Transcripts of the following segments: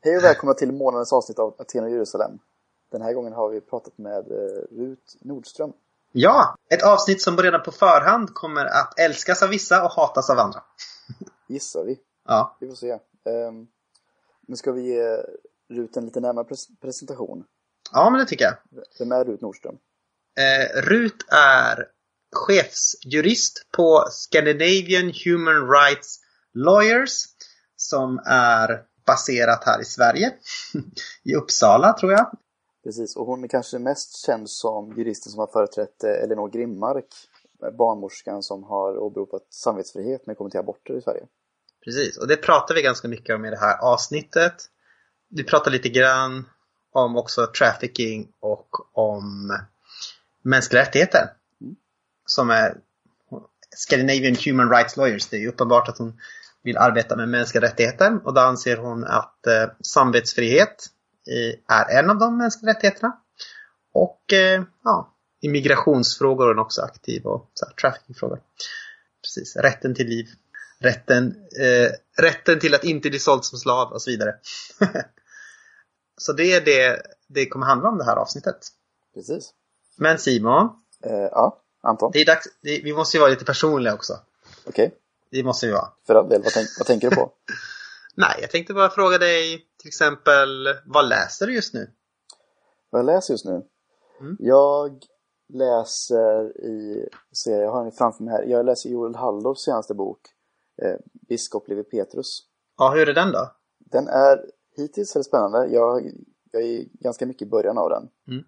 Hej och välkomna till månadens avsnitt av Aten och Jerusalem. Den här gången har vi pratat med eh, Rut Nordström. Ja, ett avsnitt som redan på förhand kommer att älskas av vissa och hatas av andra. Gissar vi. Ja, Vi får se. Um, nu ska vi ge Rut en lite närmare pres presentation. ja men det tycker jag. Vem är Rut Nordström? Eh, Rut är chefsjurist på Scandinavian Human Rights Lawyers som är baserat här i Sverige. I Uppsala tror jag. Precis, och hon är kanske mest känd som juristen som har företrätt eh, Elinor Grimmark, barnmorskan som har åberopat samvetsfrihet när det kommer till aborter i Sverige. Precis, och det pratar vi ganska mycket om i det här avsnittet. Vi pratar lite grann om också trafficking och om mänskliga rättigheter. Mm. Som är Scandinavian Human Rights Lawyers. Det är ju uppenbart att hon vill arbeta med mänskliga rättigheter och då anser hon att eh, samvetsfrihet är en av de mänskliga rättigheterna. Och eh, ja, i migrationsfrågor är hon också aktiv och så här, traffickingfrågor. Precis, rätten till liv. Rätten, eh, rätten till att inte bli såld som slav och så vidare. så det är det det kommer handla om det här avsnittet. Precis. Men Simon, Eh, ja, Anton? det är dags, det, vi måste ju vara lite personliga också. Okej, Det måste vi vara. för all del. Vad, tänk vad tänker du på? Nej, jag tänkte bara fråga dig till exempel, vad läser du just nu? Vad jag läser just nu? Mm. Jag läser i, se, jag har den framför mig här, jag läser Joel Halldorfs senaste bok, eh, Biskop Levi Petrus. Ja, hur är den då? Den är hittills väldigt spännande, jag, jag är ganska mycket i början av den. Mm.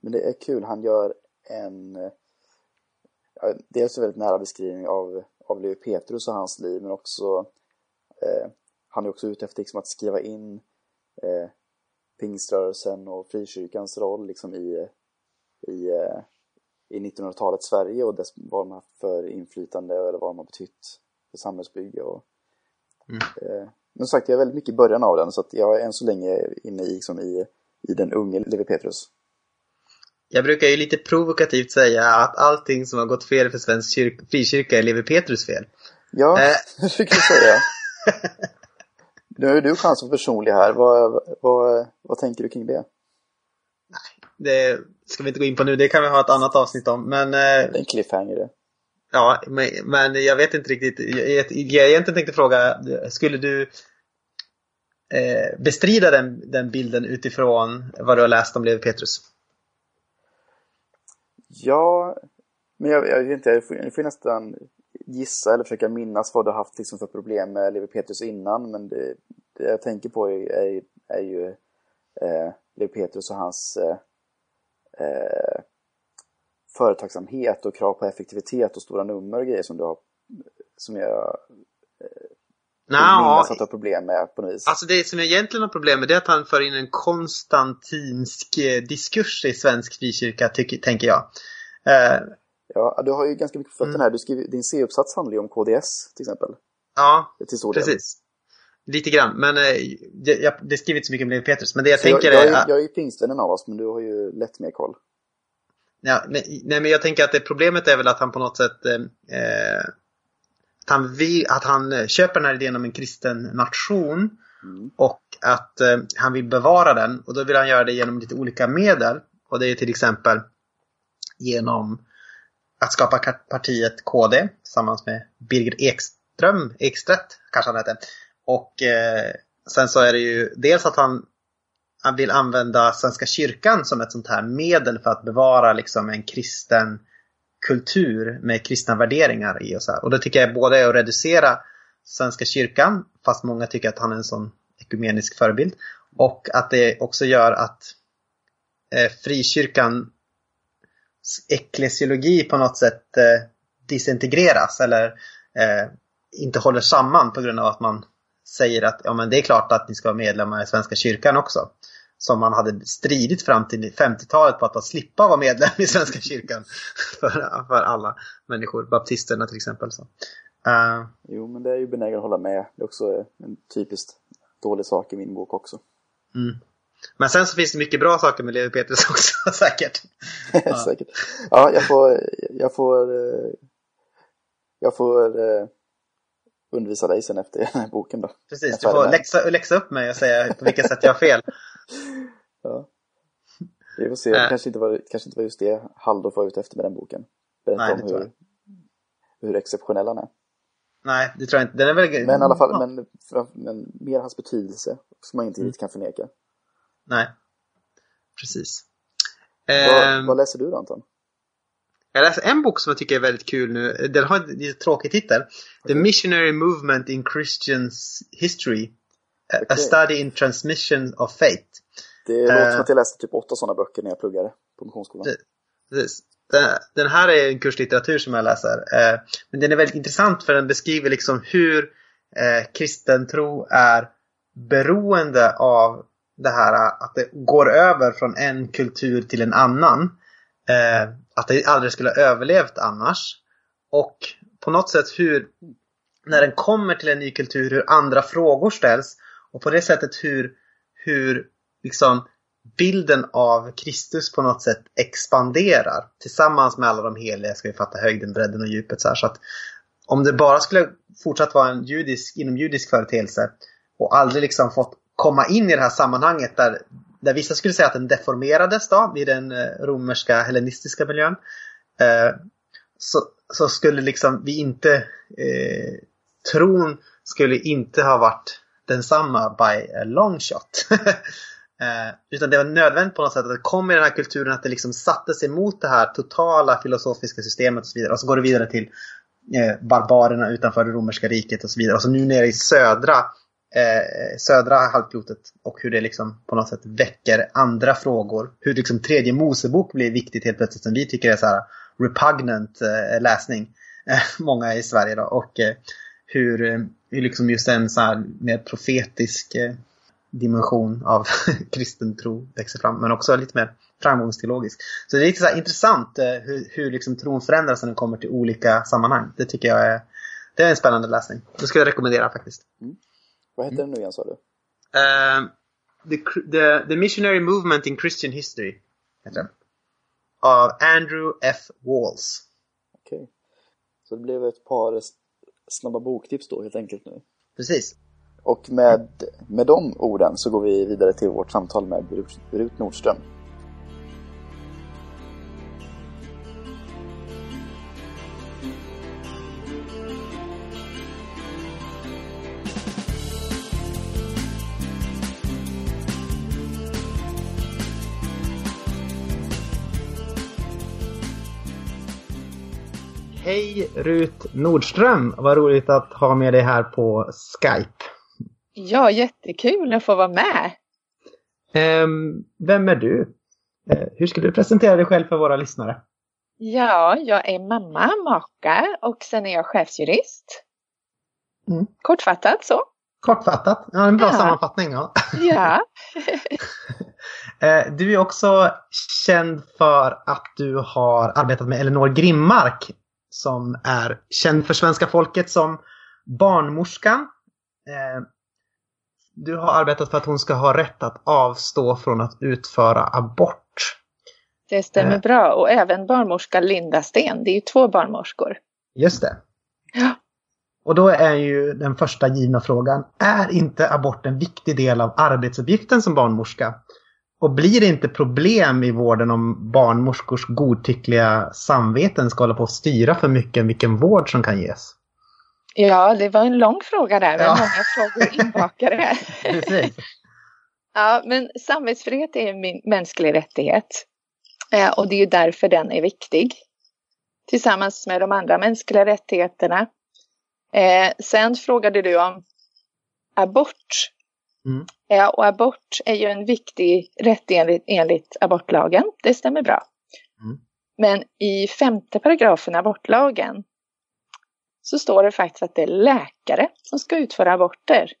Men det är kul, han gör en, ja, dels en väldigt nära beskrivning av, av Levi Petrus och hans liv, men också, eh, han är också ute efter liksom, att skriva in eh, pingströrelsen och frikyrkans roll liksom i, i, eh, i 1900-talets Sverige och dess, vad de haft för inflytande eller vad de har betytt för samhällsbygge. Och, Mm. eh, men som sagt, jag är väldigt mycket i början av den så att jag är än så länge inne i, liksom, i, i den unge Levi Petrus. Jag brukar ju lite provokativt säga att allting som har gått fel för svensk kyrk, frikyrka är Levi Petrus fel. Ja, Eh. det fick du säga. Nu har ju du chans att personlig här. Vad, vad, vad tänker du kring det? Det ska vi inte gå in på nu, det kan vi ha ett annat avsnitt om. Men, eh, Det är en cliffhanger det. ja, men, men jag vet inte riktigt. Jag, jag, jag egentligen tänkte fråga, skulle du eh, bestrida den, den bilden utifrån vad du har läst om Levi Petrus? Ja, men jag, jag vet inte, jag får, jag får nästan gissa eller försöka minnas vad du har haft liksom för problem med Levi Petrus innan. Men det, det jag tänker på är, är, är ju eh, Levi Petrus och hans eh, eh, företagsamhet och krav på effektivitet och stora nummer och grejer som du har som jag att du har problem med på något vis. Alltså det som jag egentligen har problem med det är att han för in en konstantinsk eh, diskurs i svensk frikyrka, tycker, tänker jag. Eh, Ja, du har ju ganska mycket på fötterna Mm. här. Du skriver, din C-uppsats handlar ju om KDS till exempel. ja, Till stor del. precis. Lite grann, men eh, det, jag, det skriver inte så mycket om Levi Petrus. Men det jag Så jag, tänker jag, är... är, jag är ju pingstvännen av oss, men du har ju lätt mer koll. Ja, nej, nej, men jag tänker att det problemet är väl att han på något sätt eh, att, han vill, att han eh, köper den här idén om en kristen nation Mm. och att eh, han vill bevara den och då vill han göra det genom lite olika medel. Och det är till exempel genom att skapa ka- partiet KD tillsammans med Birger Ekström, Ekstedt kanske han heter. Och eh, sen så är det ju dels att han han vill använda Svenska kyrkan som ett sånt här medel för att bevara liksom en kristen kultur med kristna värderingar i och så här. Och då tycker jag både är att reducera Svenska kyrkan, fast många tycker att han är en sån ekumenisk förebild. Och att det också gör att eh, frikyrkan eklesiologi på något sätt eh, disintegreras eller eh, inte håller samman på grund av att man säger att ja, men det är klart att ni ska vara medlemmar i Svenska kyrkan också. Som man hade stridit fram till 50-talet på att slippa vara medlem i Svenska kyrkan för, för alla människor, baptisterna till exempel. Så. Uh, Jo, men det är ju benägen att hålla med. Det är också en typiskt dålig sak i min bok också. mm. Men sen så finns det mycket bra saker med Levi Petrus också säkert. Ja. Säkert. Ja, jag får, jag får, eh, jag får eh, undervisa dig sen efter den här boken då. Precis, du får läxa, läxa upp mig och säga på vilka sätt jag har fel. Ja. Vi får se, det kanske inte, var, kanske inte var just det Halldorf var ute efter med den boken. Berätta Nej, om hur, hur exceptionell han är. Nej, det tror jag inte. Den är väl... Men i alla fall, men, men mer hans betydelse som man inte mm. kan förneka. Nej, precis. Vad, um, vad läser du då Anton? Jag läser en bok som jag tycker är väldigt kul nu. Den har en lite tråkig titel. Okay. The Missionary Movement in Christians History. Okay. A Study in Transmission of Faith. Det låter som att jag läste typ åtta sådana böcker när jag pluggade på Missionsskolan. Precis. Den här är en kurslitteratur som jag läser. Uh, men den är väldigt intressant för den beskriver liksom hur uh, kristen tro är beroende av det här att det går över från en kultur till en annan. Eh, att det aldrig skulle ha överlevt annars. Och på något sätt hur, när den kommer till en ny kultur, hur andra frågor ställs. Och på det sättet hur, hur liksom bilden av Kristus på något sätt expanderar. Tillsammans med alla de heliga ska vi fatta höjden, bredden och djupet. Så, här. så att om det bara skulle fortsatt vara en judisk, inom judisk företeelse och aldrig liksom fått komma in i det här sammanhanget där, där vissa skulle säga att den deformerades då i den eh, romerska hellenistiska miljön. Eh, så, så skulle liksom vi inte, eh, tron skulle inte ha varit densamma by a long shot. eh, utan det var nödvändigt på något sätt att det kom i den här kulturen att det liksom satte sig mot det här totala filosofiska systemet och så vidare. Och så går det vidare till eh, barbarerna utanför det romerska riket och så vidare. Och så nu nere i södra eh, södra halvklotet och hur det liksom på något sätt väcker andra frågor. Hur liksom tredje Mosebok blir viktigt helt plötsligt som vi tycker är så här repugnant eh, läsning. Eh, många i Sverige då. Och eh, hur, eh, hur liksom just en så här mer profetisk eh, dimension av kristen tro växer fram. Men också lite mer framgångsteologisk. Så det är lite så intressant hur, hur liksom tron förändras när den kommer till olika sammanhang. Det tycker jag är, det är en spännande läsning. Det skulle jag rekommendera faktiskt. Mm. Vad heter mm. den nu igen sa du? Uh, the, the, the Missionary Movement in Christian History. Heter den. Av Andrew F. Walls. Okej. Okay. Så det blev ett par snabba boktips då helt enkelt nu. Precis. Och med, med de orden så går vi vidare till vårt samtal med Rut Nordström. Hej Rut Nordström! Vad roligt att ha med dig här på Skype. Ja, jättekul att få vara med. Um, vem är du? Uh, hur skulle du presentera dig själv för våra lyssnare? Ja, jag är mamma, maka och sen är jag chefsjurist. Mm. Kortfattat så. Kortfattat, ja, en bra ja. sammanfattning. Ja. ja. Eh, du är också känd för att du har arbetat med Elinor Grimmark som är känd för svenska folket som barnmorskan. Du har arbetat för att hon ska ha rätt att avstå från att utföra abort. Det stämmer eh. bra och även barnmorska Linda Sten. Det är ju två barnmorskor. Just det. Ja. Och då är ju den första givna frågan, är inte abort en viktig del av arbetsuppgiften som barnmorska? Och blir det inte problem i vården om barnmorskors godtyckliga samveten ska hålla på att styra för mycket vilken vård som kan ges? Ja, det var en lång fråga där med ja. många frågor inbakade. Precis. Ja, men samvetsfrihet är en mänsklig rättighet. Eh, och det är ju därför den är viktig. Tillsammans med de andra mänskliga rättigheterna. Eh, sen frågade du om abort Mm. Ja, och abort är ju en viktig rättighet enligt abortlagen. Det stämmer bra. Mm. Men i femte paragrafen abortlagen så står det faktiskt att det är läkare som ska utföra aborter.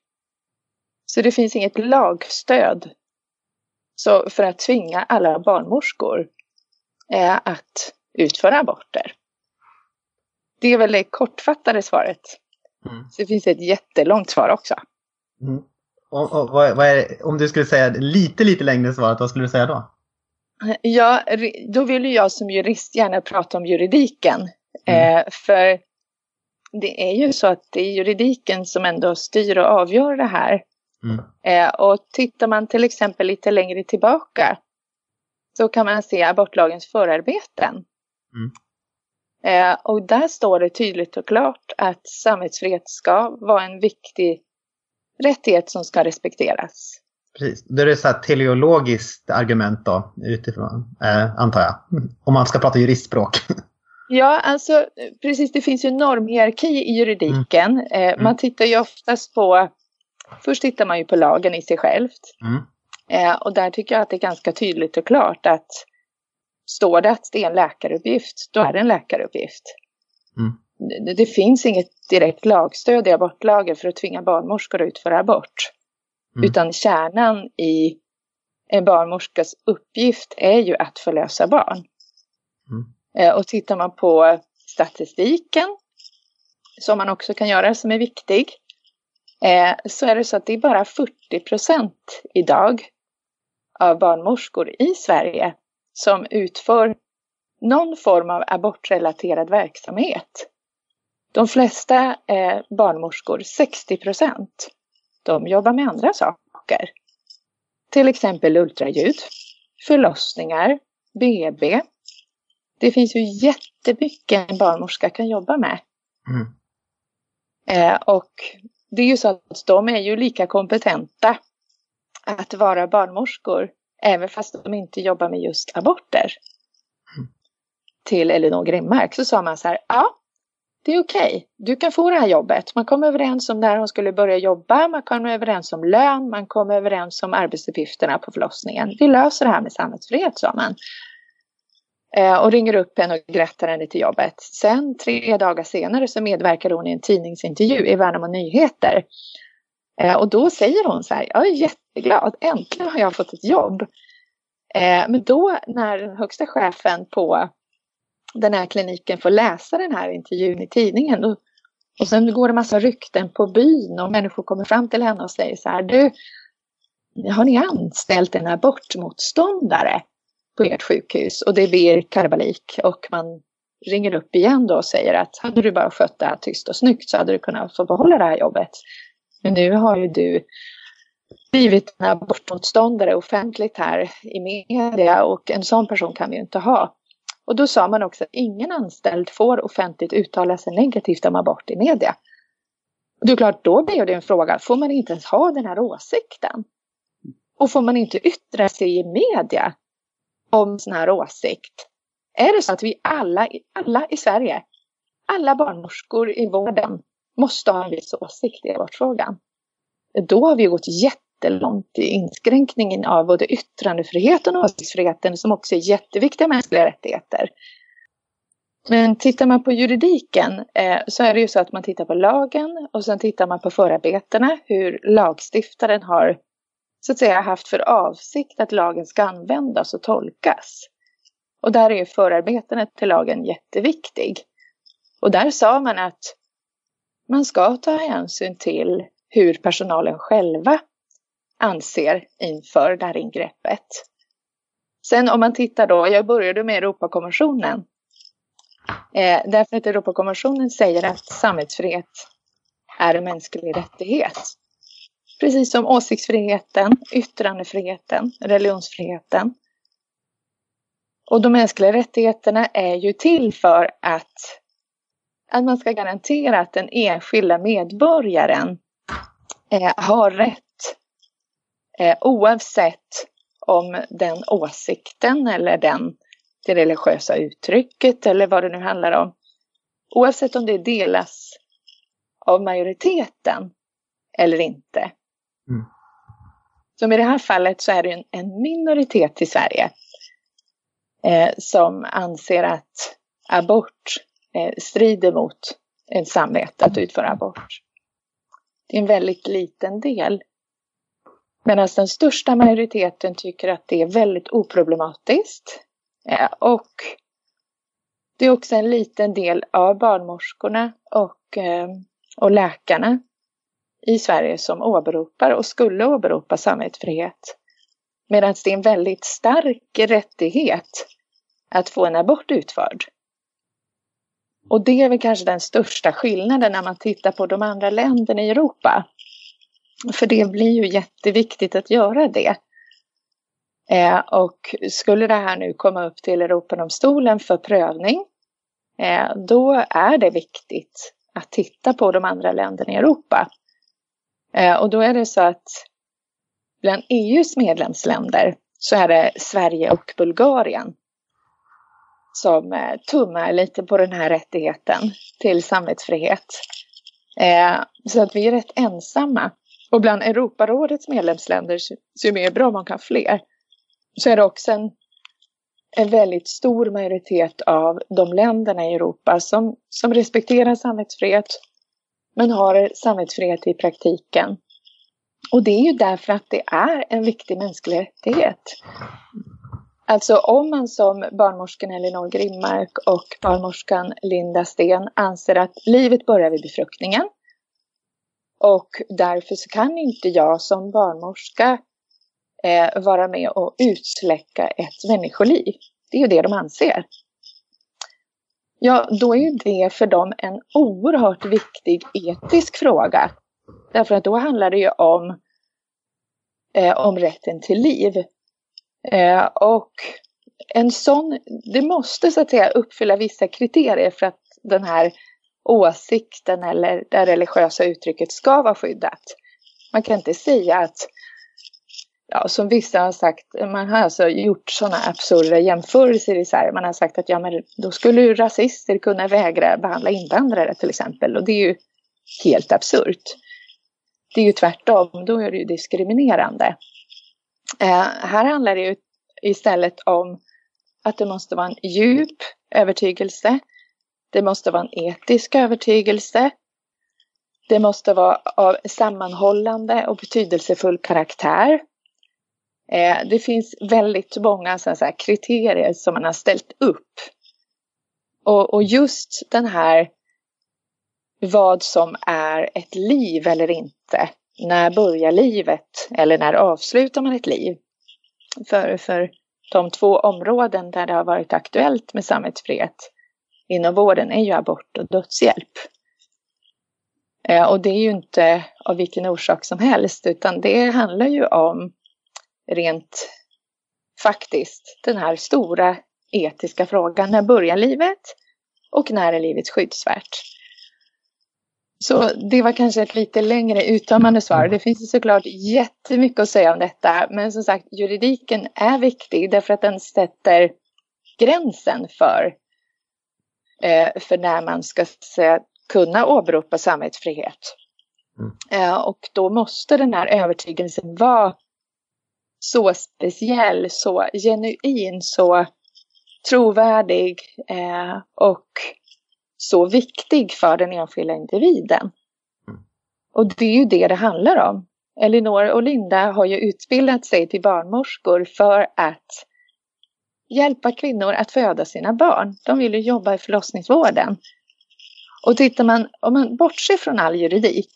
Så det finns inget lagstöd så för att tvinga alla barnmorskor eh, att utföra aborter. Det är väl det kortfattade svaret. Mm. Så det finns ett jättelångt svar också. Mm. Om, vad, vad är, om du skulle säga lite, lite längre svaret, vad skulle du säga då? Ja, då vill jag som jurist gärna prata om juridiken. Mm. Eh, för det är ju så att det är juridiken som ändå styr och avgör det här. Mm. Eh, och tittar man till exempel lite längre tillbaka så kan man se abortlagens förarbeten. Mm. Eh, och där står det tydligt och klart att samvetsfrihet ska vara en viktig rättighet som ska respekteras. Precis, det är det så här teleologiskt argument då utifrån, eh, antar jag. Om man ska prata juristspråk. Ja, alltså precis, det finns ju normhierarki i juridiken. Mm. Eh, man mm. tittar ju oftast på, först tittar man ju på lagen i sig självt. Mm. Eh, och där tycker jag att det är ganska tydligt och klart att står det att det är en läkaruppgift, då är det en läkaruppgift. Mm. Det, det, finns inget direkt lagstöd i abortlagen för att tvinga barnmorskor att utföra abort. Mm. Utan kärnan i en barnmorskas uppgift är ju att förlösa barn. Eh, och tittar man på statistiken, som man också kan göra som är viktig, eh, så är det så att det är bara 40 procent idag av barnmorskor i Sverige som utför någon form av abortrelaterad verksamhet. De flesta eh, barnmorskor, 60 procent, de jobbar med andra saker. Till exempel ultraljud, förlossningar, BB. Det finns ju jättemycket en barnmorska kan jobba med. Mm. Eh, och det är ju så att de är ju lika kompetenta att vara barnmorskor även fast de inte jobbar med just aborter. Mm. Till Elinor Grimmark så sa man så här, ja, det är okej, okay. du kan få det här jobbet. Man kom överens om när hon skulle börja jobba, man kom överens om lön, man kom överens om arbetsuppgifterna på förlossningen. Vi löser det här med samhällsfrihet, sa man. Eh, och ringer upp henne och grattar henne till jobbet. Sen tre dagar senare så medverkar hon i en tidningsintervju i Värnamo Nyheter. Eh, och då säger hon så här, jag är jätteglad, äntligen har jag fått ett jobb. Eh, men då när den högsta chefen på den här kliniken får läsa den här intervjun i tidningen då, och sen går det massa rykten på byn och människor kommer fram till henne och säger så här, du, har ni anställt en abortmotståndare på ert sjukhus? Och det blir kalabalik och man ringer upp igen då och säger att hade du bara skött det här tyst och snyggt så hade du kunnat få behålla det här jobbet. Men nu har ju du blivit en abortmotståndare offentligt här i media och en sån person kan vi ju inte ha. Och då sa man också att ingen anställd får offentligt uttala sig negativt om abort i media. Och det är klart, då blir det en fråga, får man inte ens ha den här åsikten? Och får man inte yttra sig i media om sån här åsikt? Är det så att vi alla, alla i Sverige, alla barnmorskor i vården måste ha en viss åsikt i abortfrågan? Då har vi gått jättelångt i inskränkningen av både yttrandefriheten och åsiktsfriheten som också är jätteviktiga mänskliga rättigheter. Men tittar man på juridiken eh, så är det ju så att man tittar på lagen och sen tittar man på förarbetena, hur lagstiftaren har så att säga haft för avsikt att lagen ska användas och tolkas. Och där är förarbetena till lagen jätteviktig. Och där sa man att man ska ta hänsyn till hur personalen själva anser inför det här ingreppet. Sen om man tittar då, jag började med Europakonventionen. Eh, därför att Europakonventionen säger att samhällsfrihet är en mänsklig rättighet. Precis som åsiktsfriheten, yttrandefriheten, religionsfriheten. Och de mänskliga rättigheterna är ju till för att, att man ska garantera att den enskilda medborgaren eh, har rätt Eh, oavsett om den åsikten eller den, det religiösa uttrycket eller vad det nu handlar om. Oavsett om det delas av majoriteten eller inte. Mm. Som i det här fallet så är det en, en minoritet i Sverige eh, som anser att abort eh, strider mot en samvete att utföra abort. Det är en väldigt liten del. Medan den största majoriteten tycker att det är väldigt oproblematiskt. Eh, och det är också en liten del av barnmorskorna och, eh, och läkarna i Sverige som åberopar och skulle åberopa samvetsfrihet. Medan det är en väldigt stark rättighet att få en abort utförd. Och det är väl kanske den största skillnaden när man tittar på de andra länderna i Europa. För det blir ju jätteviktigt att göra det. Eh, och skulle det här nu komma upp till Europadomstolen för prövning, eh, då är det viktigt att titta på de andra länderna i Europa. Eh, och då är det så att bland EUs medlemsländer så är det Sverige och Bulgarien som eh, tummar lite på den här rättigheten till samvetsfrihet. Eh, så att vi är rätt ensamma. Och bland Europarådets medlemsländer, som är bra om man kan fler, så är det också en, en väldigt stor majoritet av de länderna i Europa som, som respekterar samvetsfrihet men har samvetsfrihet i praktiken. Och det är ju därför att det är en viktig mänsklig rättighet. Alltså om man som barnmorskan Elinor Grimmark och barnmorskan Linda Sten anser att livet börjar vid befruktningen och därför så kan inte jag som barnmorska eh, vara med och utsläcka ett människoliv. Det är ju det de anser. Ja, då är ju det för dem en oerhört viktig etisk fråga. Därför att då handlar det ju om, eh, om rätten till liv. Eh, och en sån, det måste så att säga uppfylla vissa kriterier för att den här åsikten eller det religiösa uttrycket ska vara skyddat. Man kan inte säga att, ja, som vissa har sagt, man har alltså gjort sådana absurda jämförelser i Sverige. Man har sagt att ja, men då skulle ju rasister kunna vägra behandla invandrare till exempel och det är ju helt absurt. Det är ju tvärtom, då är det ju diskriminerande. Eh, här handlar det ju istället om att det måste vara en djup övertygelse. Det måste vara en etisk övertygelse. Det måste vara av sammanhållande och betydelsefull karaktär. Eh, det finns väldigt många så här, kriterier som man har ställt upp. Och, och just den här vad som är ett liv eller inte. När börjar livet? Eller när avslutar man ett liv? För, för de två områden där det har varit aktuellt med samvetsfrihet inom vården är ju abort och dödshjälp. Eh, och det är ju inte av vilken orsak som helst utan det handlar ju om rent faktiskt den här stora etiska frågan. När börjar livet? Och när är livet skyddsvärt? Så det var kanske ett lite längre uttömmande svar. Det finns såklart jättemycket att säga om detta. Men som sagt, juridiken är viktig därför att den sätter gränsen för, eh, för när man ska säga, kunna åberopa samvetsfrihet. Mm. Eh, och då måste den här övertygelsen vara så speciell, så genuin, så trovärdig eh, och så viktig för den enskilda individen. Mm. Och det är ju det det handlar om. Elinor och Linda har ju utbildat sig till barnmorskor för att hjälpa kvinnor att föda sina barn. De vill ju jobba i förlossningsvården. Och tittar man, om man bortser från all juridik,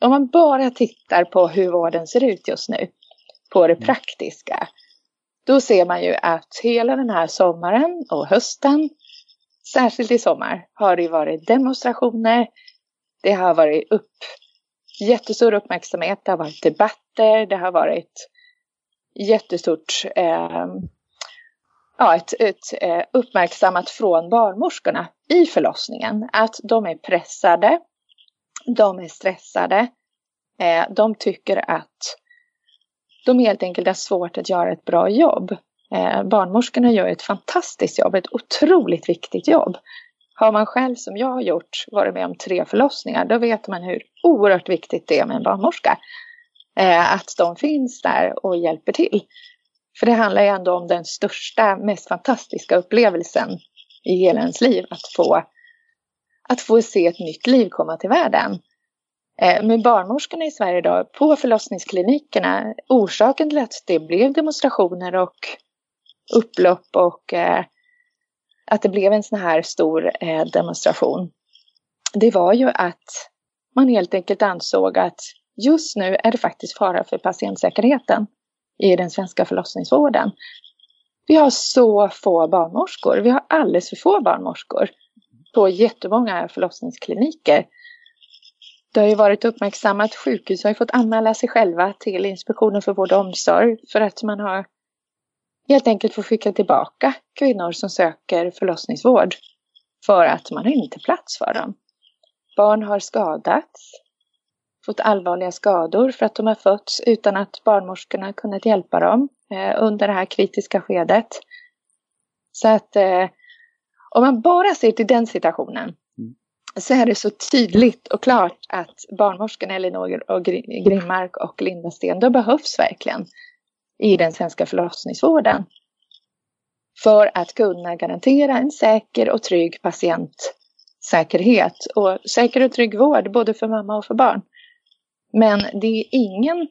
om man bara tittar på hur vården ser ut just nu, på det mm. praktiska, då ser man ju att hela den här sommaren och hösten särskilt i sommar, har det varit demonstrationer. Det har varit upp, jättestor uppmärksamhet. Det har varit debatter. Det har varit jättestort eh, ja, ett, ett eh, uppmärksammat från barnmorskorna i förlossningen. Att de är pressade. De är stressade. Eh, de tycker att de helt enkelt har svårt att göra ett bra jobb. Eh, barnmorskorna gör ett fantastiskt jobb, ett otroligt viktigt jobb. Har man själv som jag har gjort varit med om tre förlossningar, då vet man hur oerhört viktigt det är med en barnmorska. Eh, att de finns där och hjälper till. För det handlar ju ändå om den största, mest fantastiska upplevelsen i hela ens liv, att få, att få se ett nytt liv komma till världen. Eh, men med barnmorskorna i Sverige idag på förlossningsklinikerna, orsaken till att det blev demonstrationer och upplopp och eh, att det blev en sån här stor eh, demonstration. Det var ju att man helt enkelt ansåg att just nu är det faktiskt fara för patientsäkerheten i den svenska förlossningsvården. Vi har så få barnmorskor, vi har alldeles för få barnmorskor. på jättemånga förlossningskliniker. Det har ju varit uppmärksammat, sjukhus har ju fått anmäla sig själva till Inspektionen för vård och omsorg för att man har helt enkelt fått skicka tillbaka kvinnor som söker förlossningsvård för att man har inte plats för dem. Barn har skadats, fått allvarliga skador för att de har fötts utan att barnmorskorna kunnat hjälpa dem eh, under det här kritiska skedet. Så att eh, om man bara ser till den situationen så är det så tydligt och klart att barnmorskorna Elinor och Grimmark och Linda Sten, de behövs verkligen i den svenska förlossningsvården. För att kunna garantera en säker och trygg patientsäkerhet och säker och trygg vård både för mamma och för barn. Men det är ingen,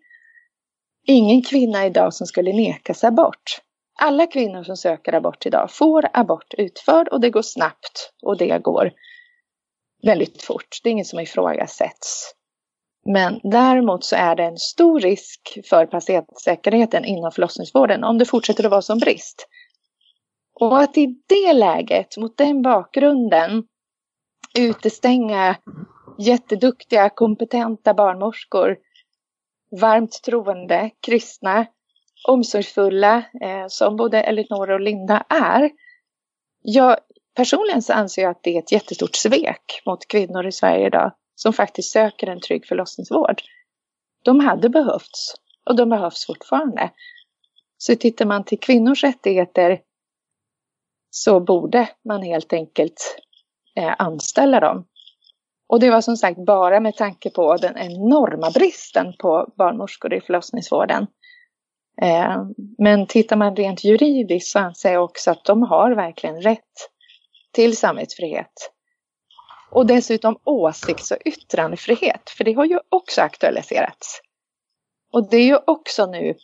ingen kvinna idag som skulle nekas abort. Alla kvinnor som söker abort idag får abort utförd och det går snabbt och det går väldigt fort. Det är inget som ifrågasätts. Men däremot så är det en stor risk för patientsäkerheten inom förlossningsvården om det fortsätter att vara som brist. Och att i det läget, mot den bakgrunden, utestänga jätteduktiga, kompetenta barnmorskor, varmt troende, kristna, omsorgsfulla, eh, som både Elinor och Linda är. Jag, personligen så anser jag att det är ett jättestort svek mot kvinnor i Sverige idag som faktiskt söker en trygg förlossningsvård. De hade behövts och de behövs fortfarande. Så tittar man till kvinnors rättigheter så borde man helt enkelt eh, anställa dem. Och det var som sagt bara med tanke på den enorma bristen på barnmorskor i förlossningsvården. Eh, men tittar man rent juridiskt så anser jag också att de har verkligen rätt till samvetsfrihet. Och dessutom åsikts och yttrandefrihet, för det har ju också aktualiserats. Och det är ju också nu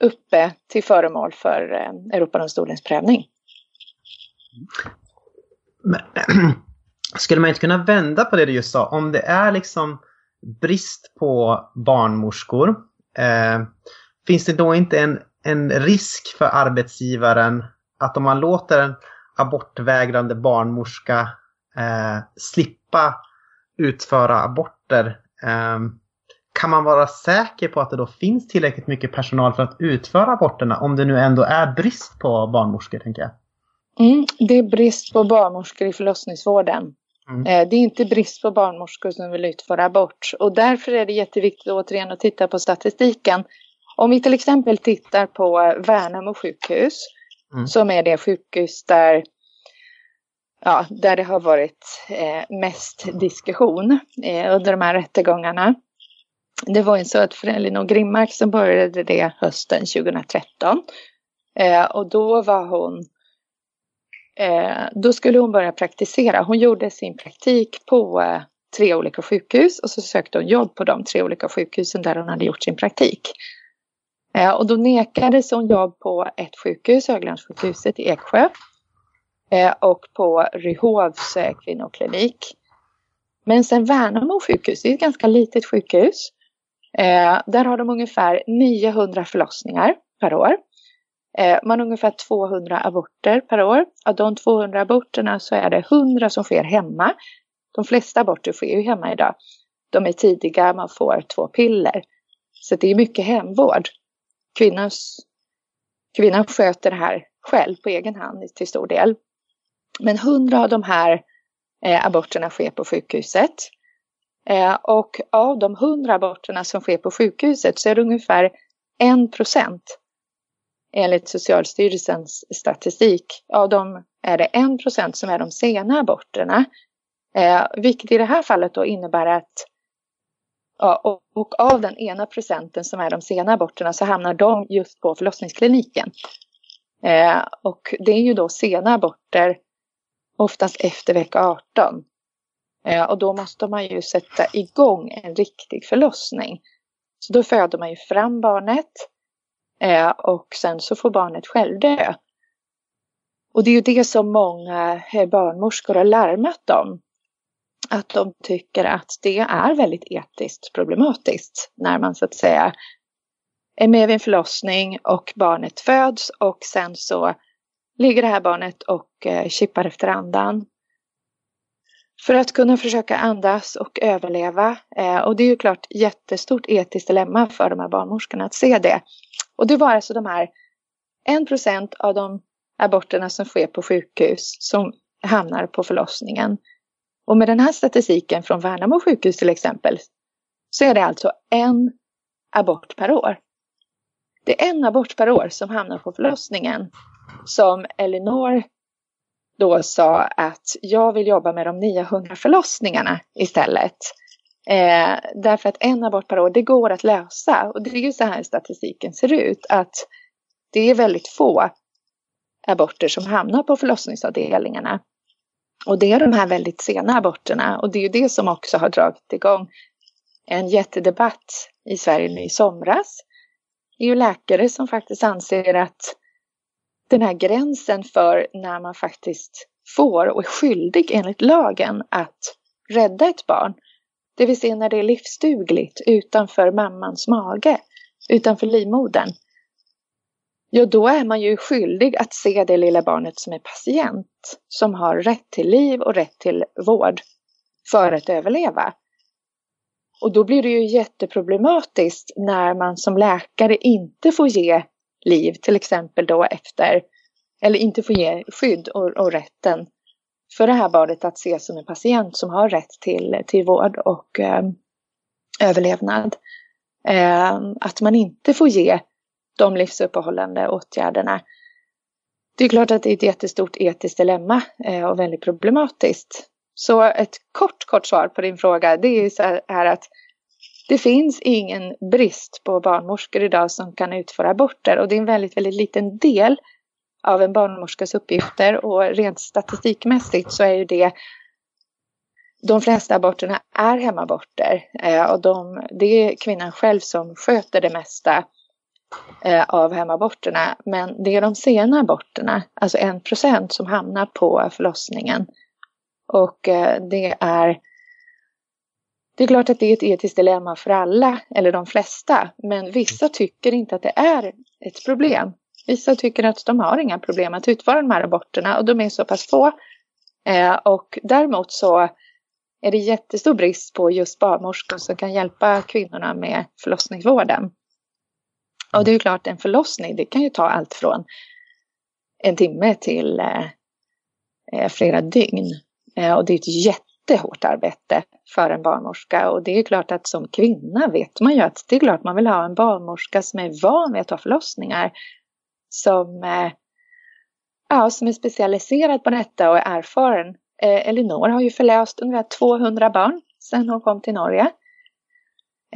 uppe till föremål för eh, Europadomstolens prövning. Men, skulle man inte kunna vända på det du just sa? Om det är liksom brist på barnmorskor, eh, finns det då inte en, en risk för arbetsgivaren att om man låter en abortvägrande barnmorska eh, slippa utföra aborter, eh, kan man vara säker på att det då finns tillräckligt mycket personal för att utföra aborterna om det nu ändå är brist på barnmorskor, tänker jag? Mm, det är brist på barnmorskor i förlossningsvården. Mm. Eh, det är inte brist på barnmorskor som vill utföra abort och därför är det jätteviktigt återigen att titta på statistiken. Om vi till exempel tittar på Värnamo sjukhus mm. som är det sjukhus där, ja, där det har varit eh, mest diskussion eh, under de här rättegångarna. Det var ju så att för Elinor Grimmark som började det hösten 2013 eh, och då var hon Eh, då skulle hon börja praktisera. Hon gjorde sin praktik på eh, tre olika sjukhus och så sökte hon jobb på de tre olika sjukhusen där hon hade gjort sin praktik. Eh, och då nekades hon jobb på ett sjukhus, Höglandssjukhuset i Eksjö eh, och på Ryhovs eh, kvinnoklinik. Men sen Värnamo sjukhus, det är ett ganska litet sjukhus. Där har de ungefär 900 förlossningar per år. Man har ungefär 200 aborter per år. Av de 200 aborterna så är det 100 som sker hemma. De flesta aborter sker ju hemma idag. De är tidiga, man får två piller. Så det är mycket hemvård. Kvinnans, kvinnan sköter det här själv på egen hand till stor del. Men 100 av de här eh, aborterna sker på sjukhuset. Eh, och av de 100 aborterna som sker på sjukhuset så är det ungefär en procent enligt Socialstyrelsens statistik. Av dem är det en procent som är de sena aborterna. Eh, vilket i det här fallet då innebär att ja, och, och, av den ena procenten som är de sena aborterna så hamnar de just på förlossningskliniken. Eh, och det är ju då sena aborter oftast efter vecka 18. Eh, och då måste man ju sätta igång en riktig förlossning. Så då föder man ju fram barnet Eh, och sen så får barnet själv dö. Och det är ju det som många eh, barnmorskor har larmat om. Att de tycker att det är väldigt etiskt problematiskt när man så att säga är med vid en förlossning och barnet föds och sen så ligger det här barnet och eh, kippar efter andan. för att kunna försöka andas och överleva. Eh, och det är ju klart jättestort etiskt dilemma för de här barnmorskorna att se det. Och det var alltså de här 1% av de aborterna som sker på sjukhus som hamnar på förlossningen. Och med den här statistiken från Värnamo sjukhus till exempel så är det alltså en abort per år. Det är en abort per år som hamnar på förlossningen som Elinor då sa att jag vill jobba med de 900 förlossningarna istället. Eh, därför att en abort per år, det går att lösa. Och det är ju så här statistiken ser ut. Att det är väldigt få aborter som hamnar på förlossningsavdelningarna. Och det är de här väldigt sena aborterna. Och det är ju det som också har dragit igång en jättedebatt i Sverige nu i somras. Det är ju läkare som faktiskt anser att den här gränsen för när man faktiskt får och är skyldig enligt lagen att rädda ett barn. Det vill säga när det är livsdugligt utanför mammans mage, utanför livmodern. Ja, då är man ju skyldig att se det lilla barnet som är patient, som har rätt till liv och rätt till vård för att överleva. Och då blir det ju jätteproblematiskt när man som läkare inte får ge liv, till exempel då efter, eller inte får ge skydd och, och rätten för det här barnet att ses som en patient som har rätt till, till vård och eh, överlevnad. Eh, att man inte får ge de livsuppehållande åtgärderna. Det är klart att det är ett jättestort etiskt dilemma eh, och väldigt problematiskt. Så ett kort, kort svar på din fråga, det är så här att det finns ingen brist på barnmorskor idag som kan utföra aborter och det är en väldigt, väldigt liten del av en barnmorskas uppgifter och rent statistikmässigt så är ju det de flesta aborterna är hemaborter eh, och de, det är kvinnan själv som sköter det mesta eh, av hemaborterna. Men det är de sena aborterna, alltså en procent som hamnar på förlossningen. Och eh, det är det är klart att det är ett etiskt dilemma för alla, eller de flesta, men vissa tycker inte att det är ett problem. Vissa tycker att de har inga problem att utföra de här aborterna och de är så pass få. Eh, och däremot så är det jättestor brist på just barnmorskor som kan hjälpa kvinnorna med förlossningsvården. Och det är ju klart, en förlossning det kan ju ta allt från en timme till eh, eh flera dygn. Eh, och det är ett jättehårt arbete för en barnmorska. Och det är klart att som kvinna vet man ju att det är klart man vill ha en barnmorska som är van vid att ta förlossningar. Som, eh, ja, som är specialiserad på detta och är erfaren. Eh, Elinor har ju förlöst ungefär 200 barn sedan hon kom till Norge.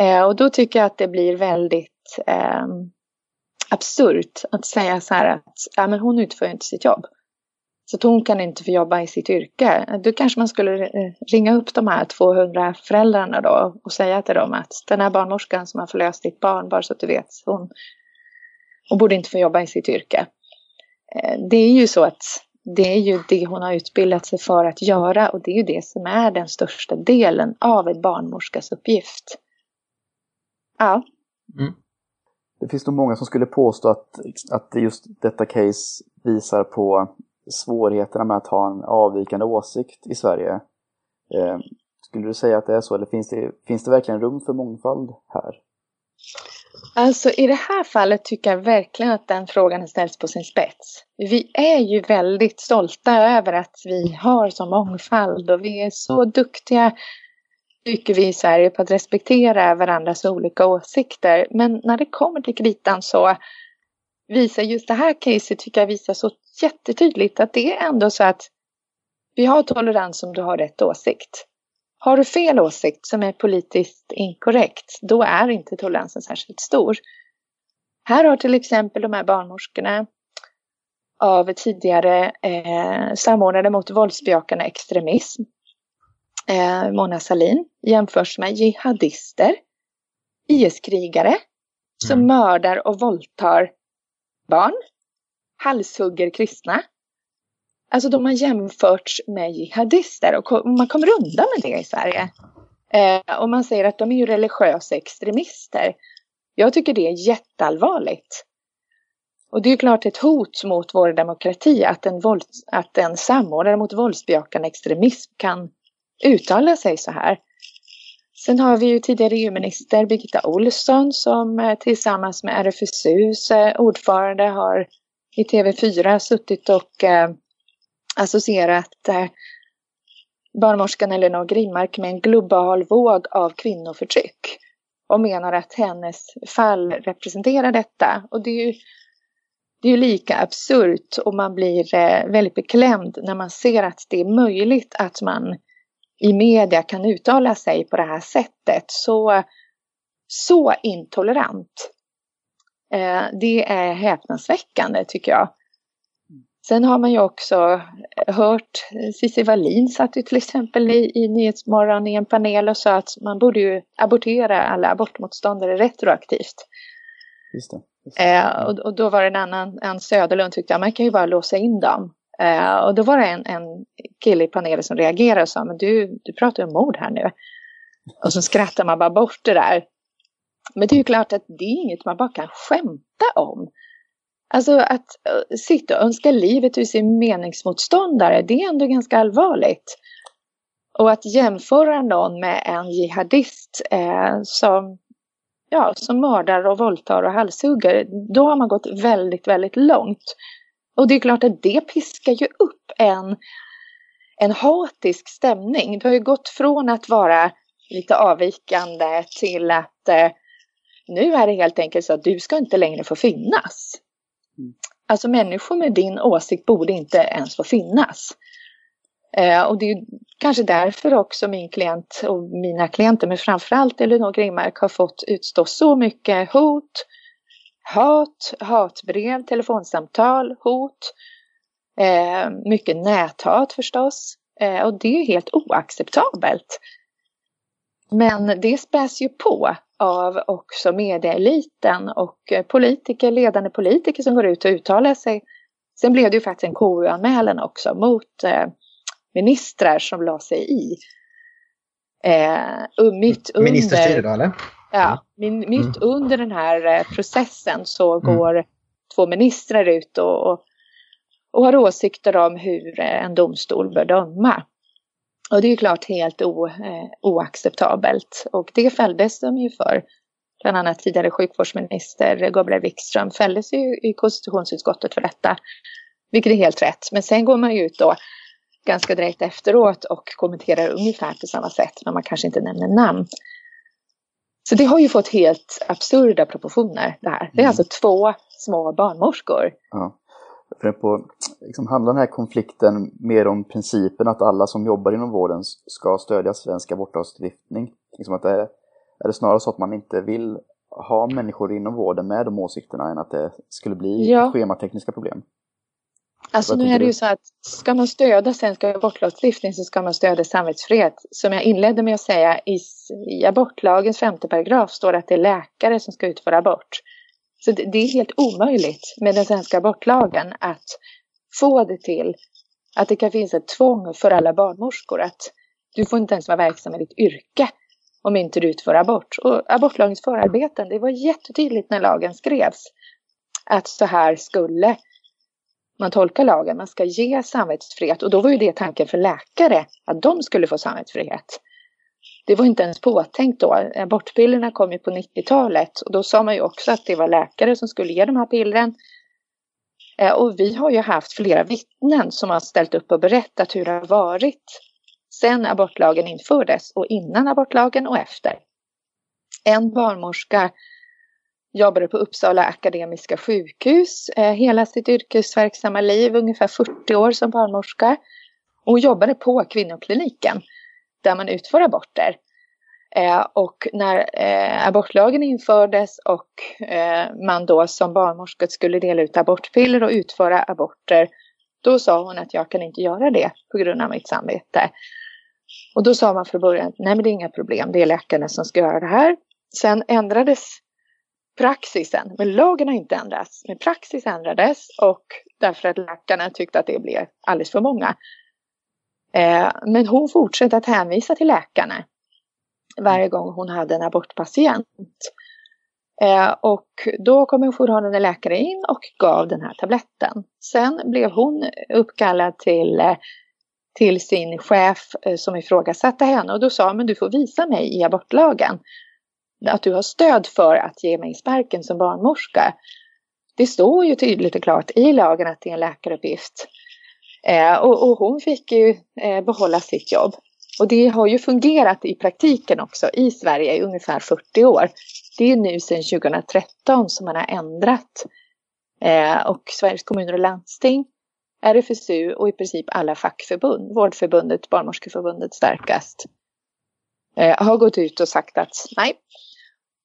Eh, och då tycker jag att det blir väldigt eh, absurt att säga så här att ja, men hon utför inte sitt jobb. Så att hon kan inte få jobba i sitt yrke. Då kanske man skulle eh, ringa upp de här 200 föräldrarna då och säga till dem att den här barnmorskan som har förlöst ditt barn, bara så att du vet, hon, hon borde inte få jobba i sitt yrke. Eh, det är ju så att det är ju det hon har utbildat sig för att göra och det är ju det som är den största delen av en barnmorskas uppgift. Ja. Mm. Det finns nog många som skulle påstå att, att just detta case visar på svårigheterna med att ha en avvikande åsikt i Sverige. Eh, skulle du säga att det är så eller finns det, finns det verkligen rum för mångfald här? Alltså i det här fallet tycker jag verkligen att den frågan ställs på sin spets. Vi är ju väldigt stolta över att vi har så mångfald och vi är så duktiga, tycker vi i Sverige, på att respektera varandras olika åsikter. Men när det kommer till kritan så visar just det här caset tycker jag visar så jättetydligt att det är ändå så att vi har tolerans om du har rätt åsikt. Har du fel åsikt som är politiskt inkorrekt, då är inte toleransen särskilt stor. Här har till exempel de här barnmorskorna av tidigare eh, samordnade mot våldsbejakande extremism, eh, Mona Salin, jämförs med jihadister, IS-krigare som mm. mördar och våldtar barn, halshugger kristna. Alltså de har jämförts med jihadister och man kommer undan med det i Sverige. Eh, och man säger att de är ju religiösa extremister. Jag tycker det är jätteallvarligt. Och det är ju klart ett hot mot vår demokrati att en, våld, att en samordnare mot våldsbejakande extremism kan uttala sig så här. Sen har vi ju tidigare EU-minister Birgitta Olsson som eh, tillsammans med RFSUs eh, ordförande har i TV4 suttit och eh, associerat eh, barnmorskan Elinor Grimmark med en global våg av kvinnoförtryck och menar att hennes fall representerar detta. Och det är ju, det är ju lika absurt och man blir eh, väldigt beklämd när man ser att det är möjligt att man i media kan uttala sig på det här sättet. Så, så intolerant. Eh, det är häpnadsväckande tycker jag. Sen har man ju också hört Cissi Wallin satt ju till exempel i, i Nyhetsmorgon i en panel och sa att man borde ju abortera alla abortmotståndare retroaktivt. Just det. Just det. Eh, och, och, då var det en annan, en Söderlund tyckte att man kan ju bara låsa in dem. Eh, och då var det en, en kille i panelen som reagerade och sa, men du, du pratar om mord här nu. Och så skrattar man bara bort det där. Men det är ju klart att det är inget man bara kan skämta om. Alltså att uh, sitta och önska livet ur sin meningsmotståndare, det är ändå ganska allvarligt. Och att jämföra någon med en jihadist eh, som, ja, som mördar och våldtar och halshugger, då har man gått väldigt, väldigt långt. Och det är klart att det piskar ju upp en, en hatisk stämning. Det har ju gått från att vara lite avvikande till att eh, nu är det helt enkelt så att du ska inte längre få finnas. Mm. Alltså människor med din åsikt borde inte ens få finnas. Eh, och det är kanske därför också min klient och mina klienter, men framförallt Elinor Grimmark har fått utstå så mycket hot, hat, hatbrev, telefonsamtal, hot, eh, mycket näthat förstås. Eh, och det är helt oacceptabelt. Men det späs ju på av också medieeliten och politiker, ledande politiker som går ut och uttalar sig. Sen blev det ju faktiskt en KU-anmälan också mot eh, ministrar som la sig i. Eh, mitt under, Ministerstyre då eller? Ja, min, mitt mm. under den här eh, processen så mm. går två ministrar ut och, och, och har åsikter om hur eh, en domstol bör döma. Och det är ju klart helt o, eh, oacceptabelt och det fälldes de ju för. Bland annat tidigare sjukvårdsminister Gabriel Wikström fälldes ju i konstitutionsutskottet för detta. Vilket är helt rätt. Men sen går man ju ut då ganska direkt efteråt och kommenterar ungefär på samma sätt men man kanske inte nämner namn. Så det har ju fått helt absurda proportioner det här. Det är mm. alltså två små barnmorskor. Ja. För på, liksom, handlar den här konflikten mer om principen att alla som jobbar inom vården ska stödja svensk abortlagstiftning? Liksom att det är, är det snarare så att man inte vill ha människor inom vården med de åsikterna än att det skulle bli ja. schematekniska problem? Alltså nu är det ju så att ska man stödja svensk abortlagstiftning så ska man stödja samvetsfrihet. Som jag inledde med att säga i, i abortlagens femte paragraf står det att det är läkare som ska utföra abort. Så det, det är helt omöjligt med den svenska abortlagen att få det till att det kan finnas ett tvång för alla barnmorskor att du får inte ens vara verksam i ditt yrke om inte du utför abort. Och abortlagens förarbeten, det var jättetydligt när lagen skrevs att så här skulle man tolkar lagen. Man ska ge samvetsfrihet och då var ju det tanken för läkare att de skulle få samvetsfrihet. Det var inte ens påtänkt då. Abortpillerna kom ju på 90-talet och då sa man ju också att det var läkare som skulle ge de här pillren. Eh, och vi har ju haft flera vittnen som har ställt upp och berättat hur det har varit sedan abortlagen infördes och innan abortlagen och efter. En barnmorska jobbade på Uppsala Akademiska sjukhus eh, hela sitt yrkesverksamma liv, ungefär 40 år som barnmorska. Och jobbade på kvinnokliniken där man utför aborter. Eh, och när eh, abortlagen infördes och eh, man då som barnmorska skulle dela ut abortpiller och utföra aborter, då sa hon att jag kan inte göra det på grund av mitt samvete. Och då sa man från början, nej men det är inga problem, det är läkarna som ska göra det här. Sen ändrades praxisen, men lagen har inte ändrats. Men praxis ändrades och därför att läkarna tyckte att det blev alldeles för många. Eh, men hon fortsatte att hänvisa till läkarna varje gång hon hade en abortpatient. Eh, och då kom en jourhavande läkare in och gav den här tabletten. Sen blev hon uppkallad till, till sin chef eh, som ifrågasatte henne och då sa men du får visa mig i abortlagen att du har stöd för att ge mig sparken som barnmorska. Det står ju tydligt och klart i lagen att det är en läkaruppgift. Eh, och, och, hon fick ju eh, behålla sitt jobb. Och det har ju fungerat i praktiken också i Sverige i ungefär 40 år. Det är nu sedan 2013 som man har ändrat. Eh, och Sveriges kommuner och landsting, RFSU och i princip alla fackförbund, Vårdförbundet, Barnmorskeförbundet starkast, eh, har gått ut och sagt att nej,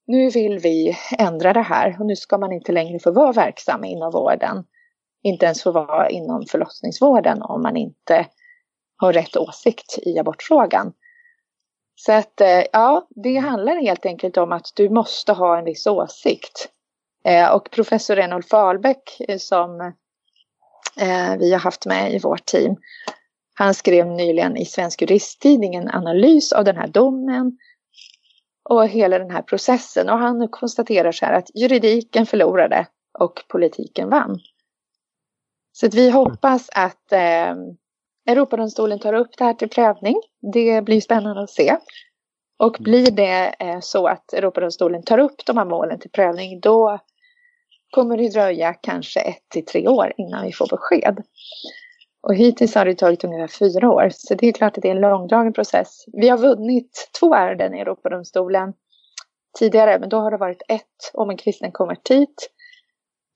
nu vill vi ändra det här och nu ska man inte längre få vara verksam inom vården. Inte ens få vara inom förlossningsvården om man inte har rätt åsikt i abortfrågan. Så att eh, ja, det handlar helt enkelt om att du måste ha en viss åsikt. Eh, och professor Renolf Fahlbeck eh, som vi har haft med i vårt team, han skrev nyligen i Svensk Juristtidning en analys av den här domen och hela den här processen. Och han konstaterar så här att juridiken förlorade och politiken vann. Så att vi hoppas att eh, Europadomstolen tar upp det här till prövning. Det blir spännande att se. Och blir det eh, så att Europadomstolen tar upp de här målen till prövning då kommer det dröja kanske ett till tre år innan vi får besked. Och hittills har det tagit ungefär fyra år, så det är klart att det är en långdragen process. Vi har vunnit två ärenden i Europadomstolen tidigare, men då har det varit ett om en kristen konvertit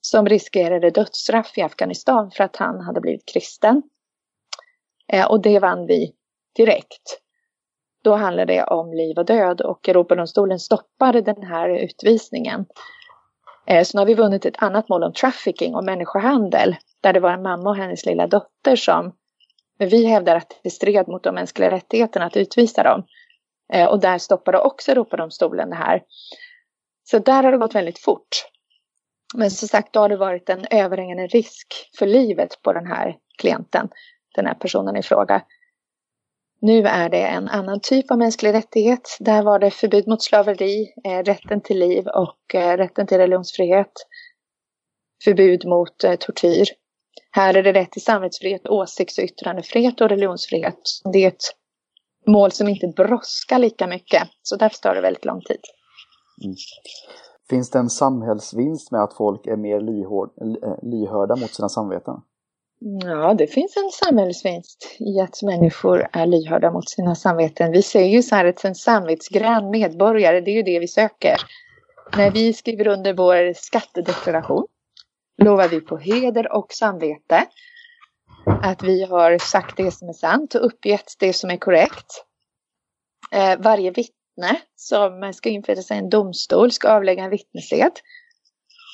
som riskerade dödsstraff i Afghanistan för att han hade blivit kristen. Eh, och det vann vi direkt. Då handlade det om liv och död och Europadomstolen stoppade den här utvisningen. Eh, så nu har vi vunnit ett annat mål om trafficking och människohandel där det var en mamma och hennes lilla dotter som men vi hävdar att det stred mot de mänskliga rättigheterna att utvisa dem. Eh, och där stoppade också Europadomstolen det här. Så där har det gått väldigt fort. Men som sagt, då har det varit en överhängande risk för livet på den här klienten, den här personen i fråga. Nu är det en annan typ av mänsklig rättighet. Där var det förbud mot slaveri, eh, rätten till liv och eh, rätten till religionsfrihet. Förbud mot eh, tortyr. Här är det rätt till samvetsfrihet, åsikts och yttrandefrihet och religionsfrihet. Det är ett mål som inte brådskar lika mycket, så därför tar det väldigt lång tid. Mm. Finns det en samhällsvinst med att folk är mer eh, lyhörda mot sina samveten? Ja, det finns en samhällsvinst i att människor är lyhörda mot sina samveten. Vi ser ju så här att en samvetsgrann medborgare, det är ju det vi söker. När vi skriver under vår skattedeklaration lovar vi på heder och samvete att vi har sagt det som är sant och uppgett det som är korrekt. Eh, varje vittne som ska införa sig i en domstol ska avlägga en vittnesed.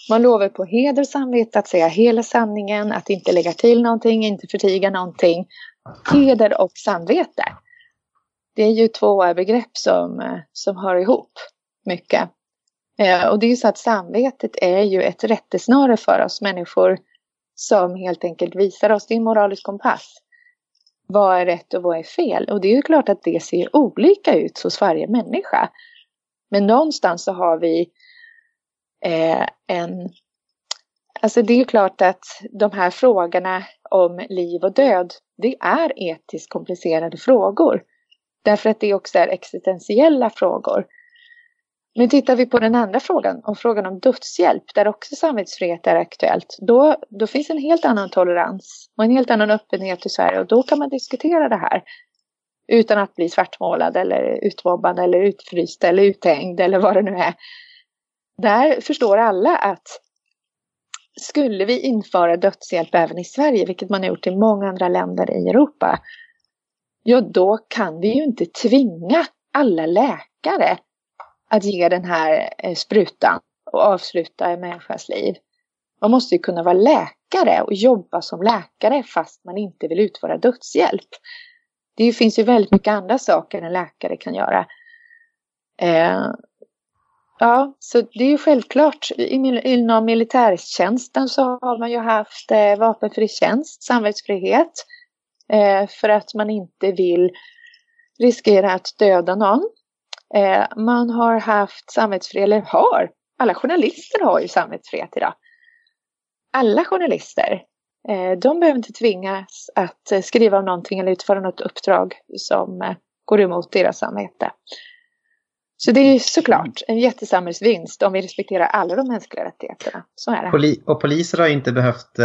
Man lovar på heder och samvete att säga hela sanningen, att inte lägga till någonting, inte förtiga någonting. Heder och samvete. Det är ju två begrepp som, eh, som hör ihop mycket. Eh, och det är ju så att samvetet är ju ett rättesnöre för oss människor som helt enkelt visar oss, det är en moralisk kompass. Vad är rätt och vad är fel? Och det är ju klart att det ser olika ut hos varje människa. Men någonstans så har vi eh, en... Alltså det är ju klart att de här frågorna om liv och död, det är etiskt komplicerade frågor. Därför att det också är existentiella frågor. Men tittar vi på den andra frågan, om frågan om dödshjälp, där också samvetsfrihet är aktuellt, då, då finns en helt annan tolerans och en helt annan öppenhet i Sverige och då kan man diskutera det här utan att bli svartmålad eller utmobbad eller utfryst eller uthängd eller vad det nu är. Där förstår alla att skulle vi införa dödshjälp även i Sverige, vilket man har gjort i många andra länder i Europa, ja då kan vi ju inte tvinga alla läkare att ge den här eh, sprutan och avsluta en människas liv. Man måste ju kunna vara läkare och jobba som läkare fast man inte vill utföra dödshjälp. Det finns ju väldigt mycket andra saker en läkare kan göra. Eh, Ja, så det är ju självklart. Inom militärtjänsten så har man ju haft eh, vapenfri tjänst, samvetsfrihet. Eh, för att man inte vill riskera att döda någon. Eh, man har haft samvetsfrihet, eller har, alla journalister har ju samvetsfrihet idag. Alla journalister eh, de behöver inte tvingas att skriva om någonting eller utföra något uppdrag som eh, går emot deras samvete. Så det är såklart en jättesamhällsvinst om vi respekterar alla de mänskliga rättigheterna. Så är det. Poli och poliser har inte behövt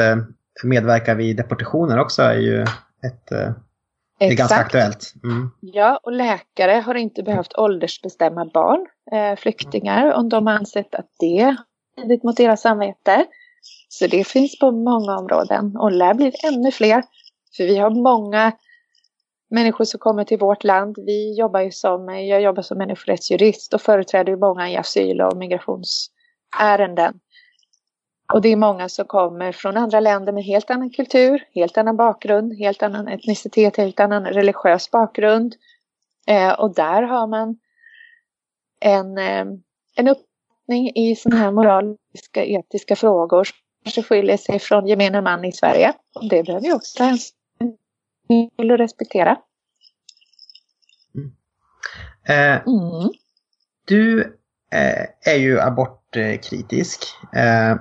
medverka vid deportationer också är ju ett det är ganska aktuellt. Mm. Ja, och läkare har inte behövt åldersbestämma barn, eh, flyktingar, om de har ansett att det blivit mot deras samvete. Så det finns på många områden och lär bli ännu fler. För vi har många människor som kommer till vårt land. Vi jobbar ju som, jag jobbar som människorättsjurist och företräder många i asyl och migrationsärenden. Och det är många som kommer från andra länder med helt annan kultur, helt annan bakgrund, helt annan etnicitet, helt annan religiös bakgrund. Eh, och där har man en, eh, en uppfattning i sådana här moraliska, etiska frågor som kanske skiljer sig från gemene man i Sverige. Och det behöver vi också ta hänsyn till och respektera. Mm. Eh, mm. Du eh, är ju abortkritisk. Eh,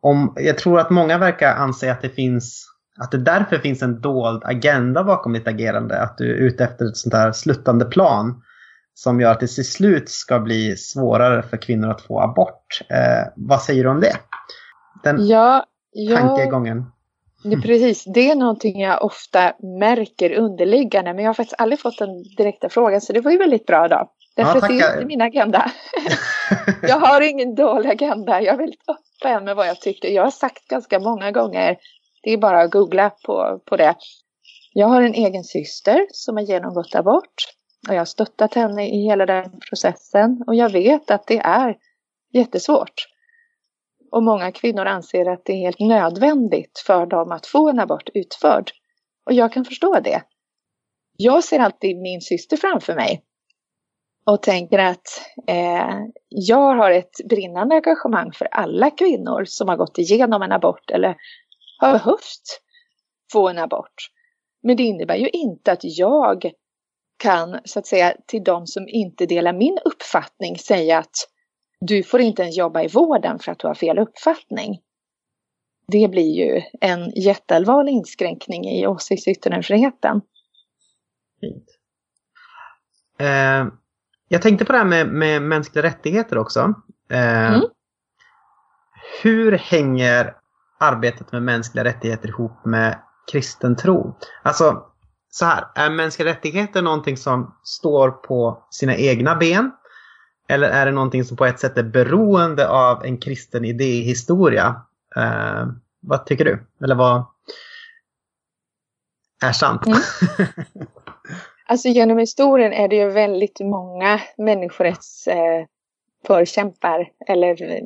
om, jag tror att många verkar anse att det finns att det därför finns en dold agenda bakom ditt agerande. Att du är ute efter ett sånt här sluttande plan som gör att det till slut ska bli svårare för kvinnor att få abort. Eh, vad säger du om det? Den ja, ja, tankegången. Det, precis, det är någonting jag ofta märker underliggande men jag har faktiskt aldrig fått den direkta frågan så det var ju väldigt bra då. Därför ja, det är inte min agenda. jag har ingen dold agenda. Jag är väldigt öppen med vad jag tycker. Jag har sagt ganska många gånger, det är bara att googla på, på det. Jag har en egen syster som har genomgått abort. Och jag har stöttat henne i hela den processen. Och jag vet att det är jättesvårt. Och många kvinnor anser att det är helt nödvändigt för dem att få en abort utförd. Och jag kan förstå det. Jag ser alltid min syster framför mig och tänker att eh, jag har ett brinnande engagemang för alla kvinnor som har gått igenom en abort eller har behövt få en abort. Men det innebär ju inte att jag kan så att säga till de som inte delar min uppfattning säga att du får inte ens jobba i vården för att du har fel uppfattning. Det blir ju en jätteallvarlig inskränkning i åsiktsyttrandefriheten. Fint. Eh, jag tänkte på det här med, med mänskliga rättigheter också. Eh, mm. Hur hänger arbetet med mänskliga rättigheter ihop med kristen tro? Alltså, så här, är mänskliga rättigheter någonting som står på sina egna ben? Eller är det någonting som på ett sätt är beroende av en kristen idéhistoria? Eh, vad tycker du? Eller vad är sant? Mm. Alltså genom historien är det ju väldigt många människorättsförkämpar eh, eller eh,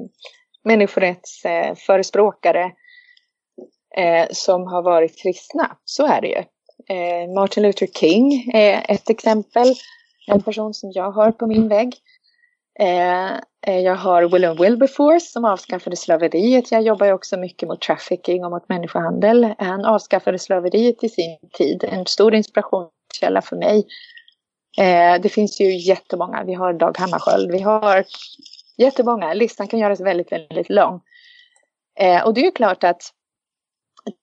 människorättsförespråkare eh, som har varit kristna. Så är det ju. Eh, Martin Luther King är ett exempel. En person som jag har på min vägg. Eh, eh, jag har William Wilberforce som avskaffade slaveriet. Jag jobbar ju också mycket mot trafficking och mot människohandel. Han avskaffade slaveriet i sin tid. En stor inspirationskälla för mig. Eh, det finns ju jättemånga. Vi har Dag Hammarskjöld. Vi har jättemånga. Listan kan göras väldigt, väldigt lång. Eh, och det är ju klart att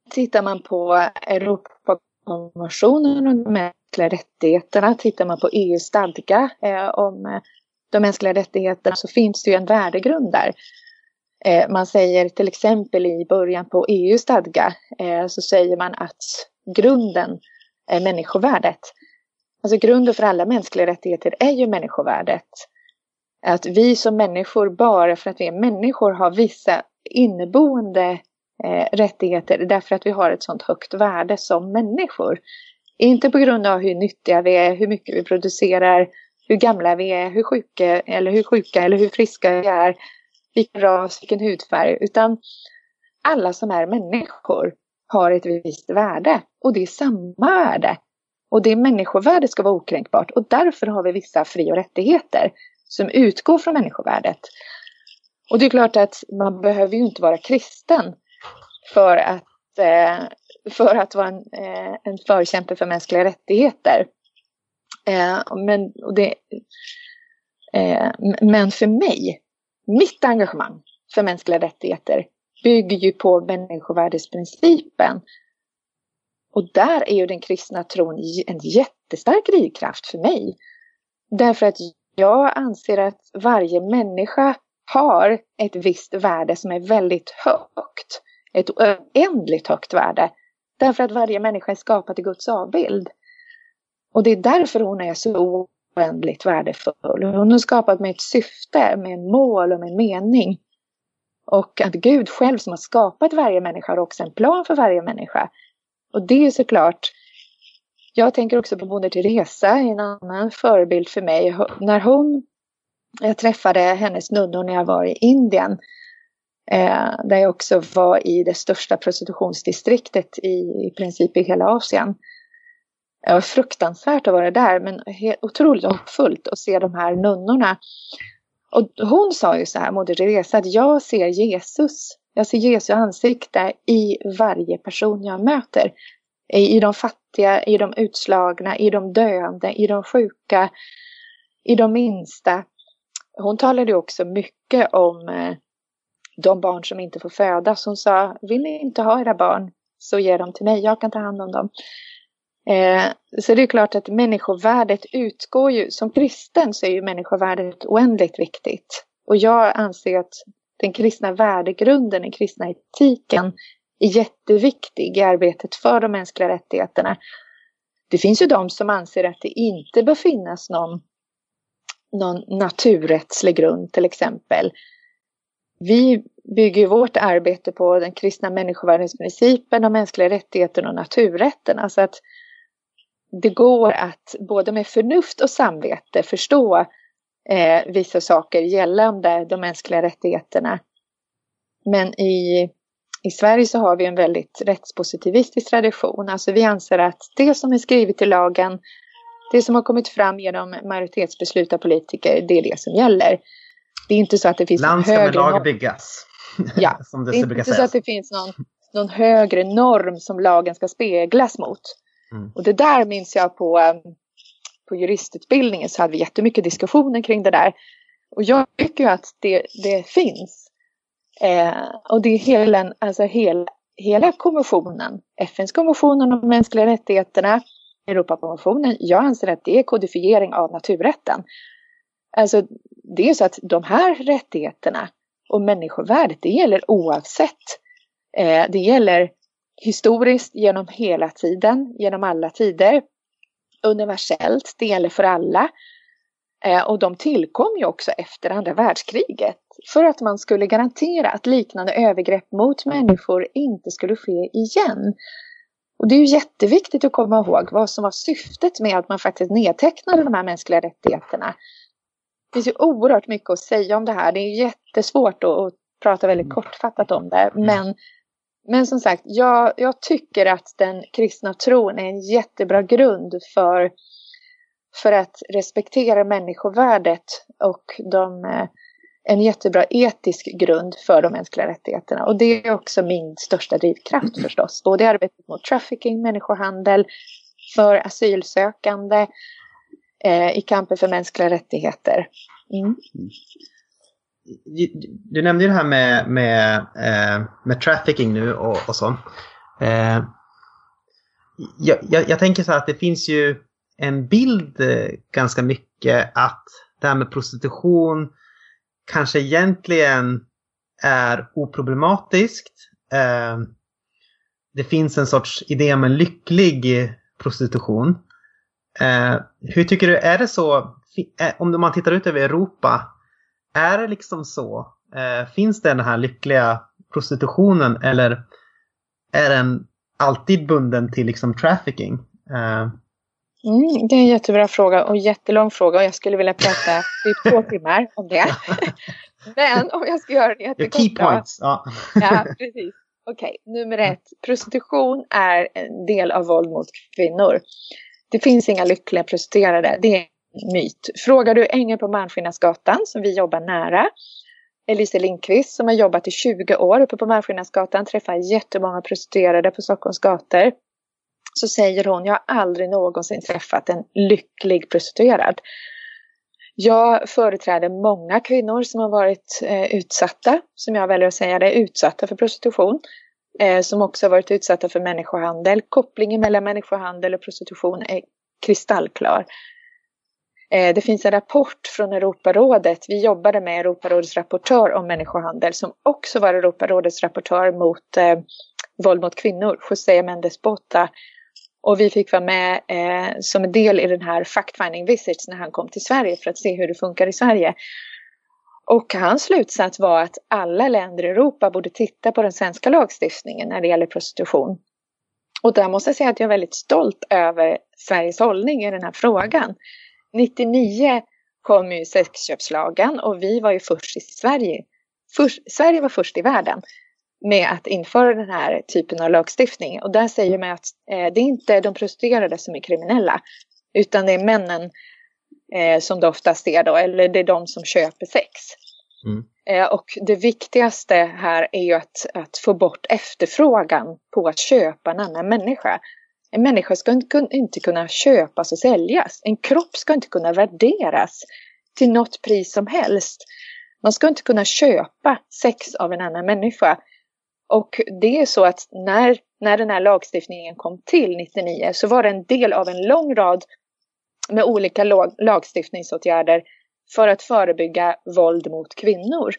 tittar man på Europakonventionen om de mänskliga rättigheterna, tittar man på EUs stadga eh, om eh, de mänskliga rättigheterna så finns det ju en värdegrund där. Eh, man säger till exempel i början på EUs stadga eh, så säger man att grunden är människovärdet. Alltså grunden för alla mänskliga rättigheter är ju människovärdet. Att vi som människor, bara för att vi är människor, har vissa inneboende eh, rättigheter därför att vi har ett sånt högt värde som människor. Inte på grund av hur nyttiga vi är, hur mycket vi producerar, hur gamla vi är, hur sjuka eller hur sjuka eller hur friska vi är, vilken ras, vilken hudfärg, utan alla som är människor har ett visst värde och det är samma värde. Och det människovärdet ska vara okränkbart och därför har vi vissa fri och rättigheter som utgår från människovärdet. Och det är klart att man behöver ju inte vara kristen för att, eh, för att vara en, eh, en förkämpe för mänskliga rättigheter. Eh, men, det, eh, men för mig, mitt engagemang för mänskliga rättigheter bygger ju på människovärdesprincipen. Och där är ju den kristna tron en jättestark drivkraft för mig. Därför att jag anser att varje människa har ett visst värde som är väldigt högt. Ett oändligt högt värde. Därför att varje människa är skapad i Guds avbild. Och det är därför hon är så oändligt värdefull. Hon har skapat med ett syfte, med en mål och med en mening. Och att Gud själv som har skapat varje människa har också en plan för varje människa. Och det är såklart, jag tänker också på Moder Teresa, en annan förebild för mig. När hon, jag träffade hennes nunnor när jag var i Indien, eh, där jag också var i det största prostitutionsdistriktet i, i princip i hela Asien. Det var fruktansvärt att vara där men otroligt hoppfullt att se de här nunnorna. Och hon sa ju så här, Moder Teresa, att jag ser Jesus. Jag ser Jesu ansikte i varje person jag möter. I de fattiga, i de utslagna, i de döende, i de sjuka, i de minsta. Hon talade också mycket om eh, de barn som inte får födas. Hon sa, vill ni inte ha era barn så ge dem till mig, jag kan ta hand om dem. Eh, så det är klart att människovärdet utgår ju, som kristen så är ju människovärdet oändligt viktigt. Och jag anser att den kristna värdegrunden, den kristna etiken är jätteviktig i arbetet för de mänskliga rättigheterna. Det finns ju de som anser att det inte bör finnas någon, någon naturrättslig grund till exempel. Vi bygger vårt arbete på den kristna människovärdesprincipen, de mänskliga rättigheterna och naturrätten. Alltså att det går att både med förnuft och samvete förstå eh, vissa saker gällande de mänskliga rättigheterna. Men i, i Sverige så har vi en väldigt rättspositivistisk tradition. Alltså vi anser att det som är skrivet i lagen, det som har kommit fram genom majoritetsbeslut av politiker, det är det som gäller. Det är inte så att det finns Land ska med lag byggas. Ja, som det, det är inte sägas. så att det finns någon, någon högre norm som lagen ska speglas mot. Mm. Och det där minns jag på, ehm, på juristutbildningen så hade vi jättemycket diskussioner kring det där. Och jag tycker att det, det finns. Eh, och det är hela, alltså hela, hela konventionen, FNs konvention om de mänskliga rättigheterna, Europakonventionen. Jag anser att det är kodifiering av naturrätten. Alltså det är så att de här rättigheterna och människovärdet, det gäller oavsett. Eh, det gäller historiskt genom hela tiden, genom alla tider. Universellt, det gäller för alla. Eh, och de tillkom ju också efter andra världskriget för att man skulle garantera att liknande övergrepp mot människor inte skulle ske igen. Och det är ju jätteviktigt att komma ihåg vad som var syftet med att man faktiskt nedtecknade de här mänskliga rättigheterna. Det finns ju oerhört mycket att säga om det här. Det är jättesvårt att, prata väldigt kortfattat om det. Men men som sagt, jag, jag tycker att den kristna tron är en jättebra grund för, för att respektera människovärdet och de, eh, en jättebra etisk grund för de mänskliga rättigheterna. Och det är också min största drivkraft förstås. Både i arbetet mot trafficking, människohandel, för asylsökande, eh, i kampen för mänskliga rättigheter. Mm. mm du nämnde ju det här med, med, eh, med trafficking nu och, och så. Eh, jag, jag, jag, tänker så här att det finns ju en bild eh, ganska mycket att det här med prostitution kanske egentligen är oproblematiskt. Eh, det finns en sorts idé om en lycklig prostitution. Eh, hur tycker du, är det så, eh, om man tittar ut över Europa, är det liksom så? Eh, finns det den här lyckliga prostitutionen eller är den alltid bunden till liksom trafficking? Eh. Mm, det är en jättebra fråga och jättelång fråga och jag skulle vilja prata typ två timmar om det. Men om jag ska göra det jättekort. Key points. Ja, ja precis. Okej, okay, nummer ett. Prostitution är en del av våld mot kvinnor. Det finns inga lyckliga prostituerade. Det är myt. Frågar du Ängel på Malmskillnadsgatan som vi jobbar nära, Elise Lindqvist som har jobbat i 20 år uppe på Malmskillnadsgatan, träffar jättemånga prostituerade på Stockholms gator. Så säger hon, jag har aldrig någonsin träffat en lycklig prostituerad. Jag företräder många kvinnor som har varit eh, utsatta, som jag väljer att säga det, utsatta för prostitution. Eh, som också har varit utsatta för människohandel. Kopplingen mellan människohandel och prostitution är kristallklar. Eh, det finns en rapport från Europarådet. Vi jobbade med Europarådets rapportör om människohandel som också var Europarådets rapportör mot eh, våld mot kvinnor, José Mendes Bota. Och vi fick vara med eh, som en del i den här fact-finding visits när han kom till Sverige för att se hur det funkar i Sverige. Och hans slutsats var att alla länder i Europa borde titta på den svenska lagstiftningen när det gäller prostitution. Och där måste jag säga att jag är väldigt stolt över Sveriges hållning i den här frågan. 99 kom ju sexköpslagen och vi var ju först i Sverige. Först, Sverige var först i världen med att införa den här typen av lagstiftning. Och där säger man att eh, det är inte de prostituerade som är kriminella utan det är männen eh, som det oftast är då, eller det är de som köper sex. Mm. Eh, och det viktigaste här är ju att, att få bort efterfrågan på att köpa en annan människa. En människa ska inte kunna köpas och säljas. En kropp ska inte kunna värderas till något pris som helst. Man ska inte kunna köpa sex av en annan människa. Och det är så att när, när den här lagstiftningen kom till 99 så var det en del av en lång rad med olika lagstiftningsåtgärder för att förebygga våld mot kvinnor.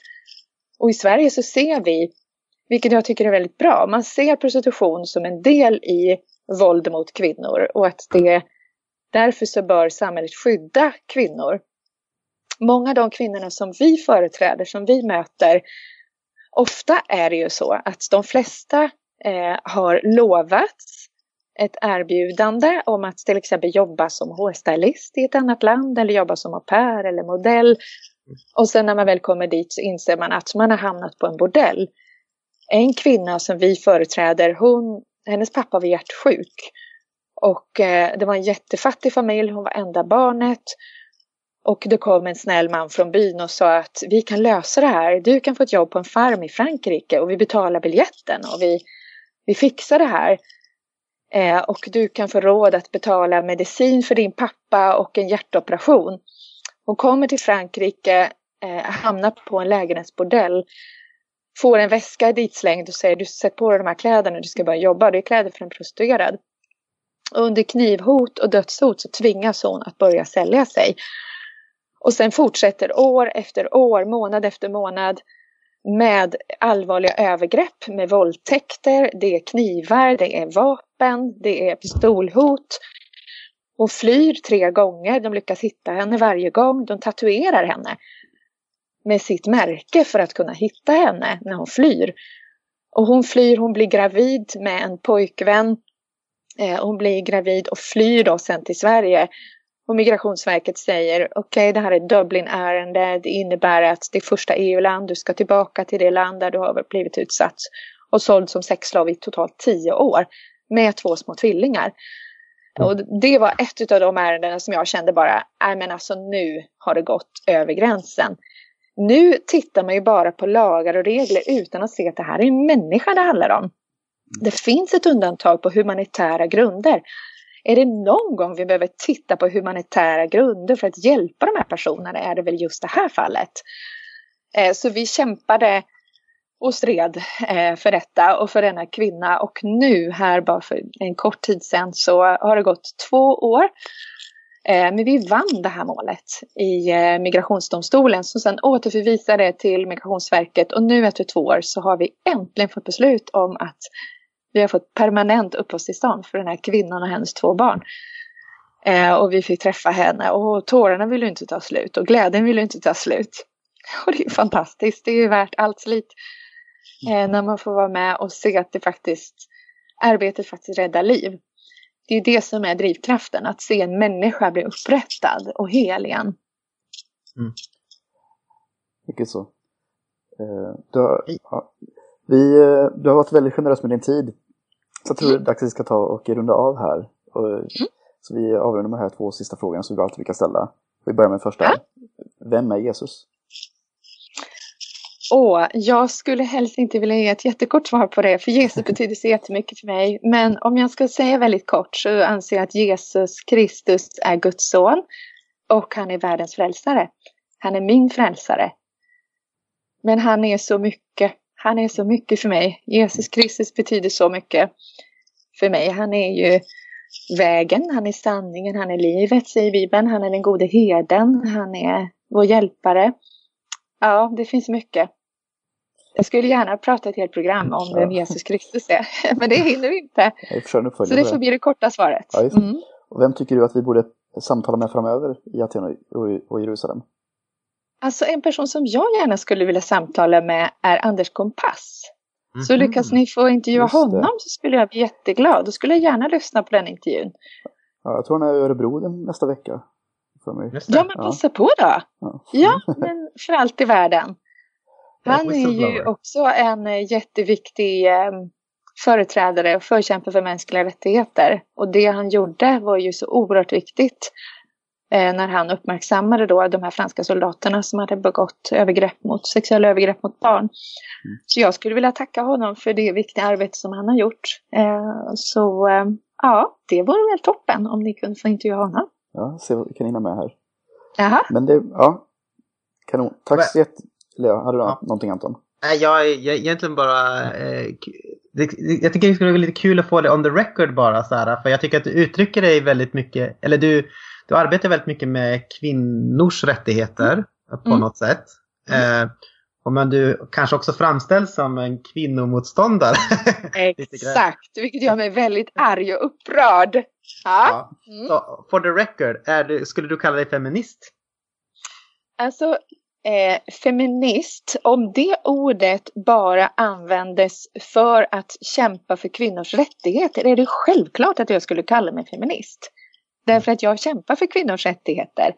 Och i Sverige så ser vi, vilket jag tycker är väldigt bra, man ser prostitution som en del i våld mot kvinnor och att det därför så bör samhället skydda kvinnor. Många av de kvinnorna som vi företräder, som vi möter, ofta är det ju så att de flesta eh, har lovats ett erbjudande om att till exempel jobba som hårstylist i ett annat land eller jobba som au pair eller modell. Och sen när man väl kommer dit så inser man att man har hamnat på en bordell. En kvinna som vi företräder, hon, hennes pappa var hjärtsjuk. Och eh, det var en jättefattig familj, hon var enda barnet. Och det kom en snäll man från byn och sa att vi kan lösa det här. Du kan få ett jobb på en farm i Frankrike och vi betalar biljetten och vi, vi fixar det här. Eh, och du kan få råd att betala medicin för din pappa och en hjärtoperation. Hon kommer till Frankrike, eh, hamnar på en lägenhetsbordell, får en väska ditslängd och säger du sätt på dig de här kläderna, du ska börja jobba. Det är kläder för en prostituerad. Under knivhot och dödshot så tvingas hon att börja sälja sig. Och sen fortsätter år efter år, månad efter månad med allvarliga övergrepp, med våldtäkter, det är knivar, det är vapen, det är pistolhot. Hon flyr tre gånger, de lyckas hitta henne varje gång, de tatuerar henne med sitt märke för att kunna hitta henne när hon flyr. Och hon flyr, hon blir gravid med en pojkvän. Eh, hon blir gravid och flyr då sen till Sverige och Migrationsverket säger okej okay, det här är Dublin-ärende. Det innebär att det är första EU-land. Du ska tillbaka till det land där du har blivit utsatt och såld som sexslav i totalt tio år med två små tvillingar. Mm. Och det var ett av de ärendena som jag kände bara, nej men alltså nu har det gått över gränsen. Nu tittar man ju bara på lagar och regler utan att se att det här är en människa det handlar om. Det finns ett undantag på humanitära grunder. Är det någon gång vi behöver titta på humanitära grunder för att hjälpa de här personerna är det väl just det här fallet. Eh, så vi kämpade och stred eh, för detta och för denna kvinna och nu här bara för en kort tid sedan så har det gått två år. Eh, men vi vann det här målet i eh, migrationsdomstolen som sedan återförvisade till Migrationsverket och nu efter två år så har vi äntligen fått beslut om att vi har fått permanent uppehållstillstånd för den här kvinnan och hennes två barn. Eh, och vi fick träffa henne och tårarna ville inte ta slut och glädjen ville inte ta slut. Och det är fantastiskt, det är värt allt slit. När man får vara med och se att det faktiskt, arbetet faktiskt räddar liv. Det är det som är drivkraften, att se en människa bli upprättad och hel igen. Mm. Mycket så. Eh, du har, vi, eh, du har varit väldigt generös med din tid. Så jag tror det är dags att vi ska ta och runda av här. Och, mm. Så vi avrundar med de här två sista frågorna som vi alltid brukar ställa. Vi börjar med första. Ja. Vem är Jesus? Åh, jag skulle helst inte vilja ge ett jättekort svar på det, för Jesus betyder så jättemycket för mig. Men om jag ska säga väldigt kort så anser jag att Jesus Kristus är Guds son. och han är världens frälsare. Han är min frälsare. Men han är så mycket. Han är så mycket för mig. Jesus Kristus betyder så mycket för mig. Han är ju vägen, han är sanningen, han är livet, säger Bibeln. Han är den gode herden, han är vår hjälpare. Ja, det finns mycket. Jag skulle gärna prata ett helt program om ja. vem Jesus Kristus är, men det hinner vi inte. Så det får bli det korta svaret. Ja, mm. och vem tycker du att vi borde samtala med framöver i Aten och Jerusalem? Alltså en person som jag gärna skulle vilja samtala med är Anders Kompass. Mm. Så lyckas ni få intervjua honom så skulle jag bli jätteglad. Då skulle jag gärna lyssna på den intervjun. Ja, jag tror han är i Örebro nästa vecka. Ja, men passa på då. Ja. ja, men för allt i världen. Han är ju också en eh, jätteviktig eh, företrädare och förkämpe för mänskliga rättigheter. Och det han gjorde var ju så oerhört viktigt eh, när han uppmärksammade då de här franska soldaterna som hade begått övergrepp mot, sexuella övergrepp mot barn. Mm. Så jag skulle vilja tacka honom för det viktiga arbete som han har gjort. Så ja, det vore väl toppen om ni kunde få intervjua honom. Ja, se vad vi kan hinna med här. Jaha. Men det, ja. Kanon. Tack så jättemycket. Hade du ja. någonting Anton? Nej, jag, jag egentligen bara... Eh, det, jag tycker det skulle vara lite kul att få det on the record bara här, För jag tycker att du uttrycker dig väldigt mycket, eller du, du arbetar väldigt mycket med kvinnors rättigheter mm. på mm. något sätt. Eh, och men du kanske också framställs som en kvinnomotståndare. Exakt, vilket gör mig väldigt arg och upprörd. Ja. Mm. Så, for the record, är du, skulle du kalla dig feminist? Alltså, eh, feminist, om det ordet bara användes för att kämpa för kvinnors rättigheter är det självklart att jag skulle kalla mig feminist. Därför att jag kämpar för kvinnors rättigheter.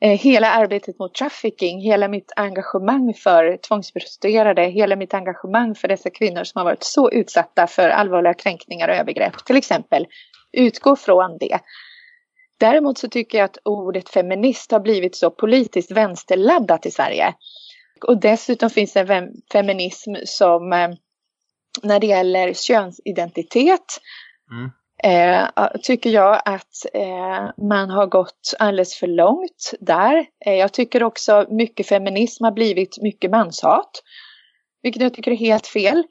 Eh, hela arbetet mot trafficking, hela mitt engagemang för tvångsprostituerade, hela mitt engagemang för dessa kvinnor som har varit så utsatta för allvarliga kränkningar och övergrepp, till exempel, utgå från det. Däremot så tycker jag att ordet feminist har blivit så politiskt vänsterladdat i Sverige. Och dessutom finns det en feminism som eh, när det gäller könsidentitet mm eh, tycker jag att eh, man har gått alldeles för långt där. Eh, jag tycker också mycket feminism har blivit mycket manshat. Vilket jag tycker är helt fel.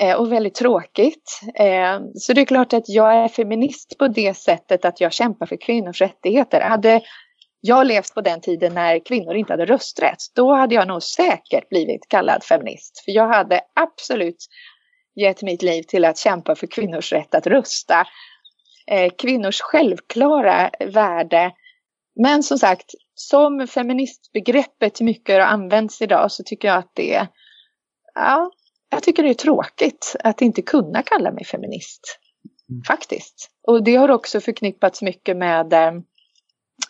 Eh, och väldigt tråkigt. Eh, så det är klart att jag är feminist på det sättet att jag kämpar för kvinnors rättigheter. Hade jag levt på den tiden när kvinnor inte hade rösträtt, då hade jag nog säkert blivit kallad feminist. För jag hade absolut gett mitt liv till att kämpa för kvinnors rätt att rösta. Eh, kvinnors självklara värde. Men som sagt, som feministbegreppet mycket har använts idag så tycker jag att det, ja, jag tycker det är tråkigt att inte kunna kalla mig feminist. Mm. Faktiskt. Och det har också förknippats mycket med eh,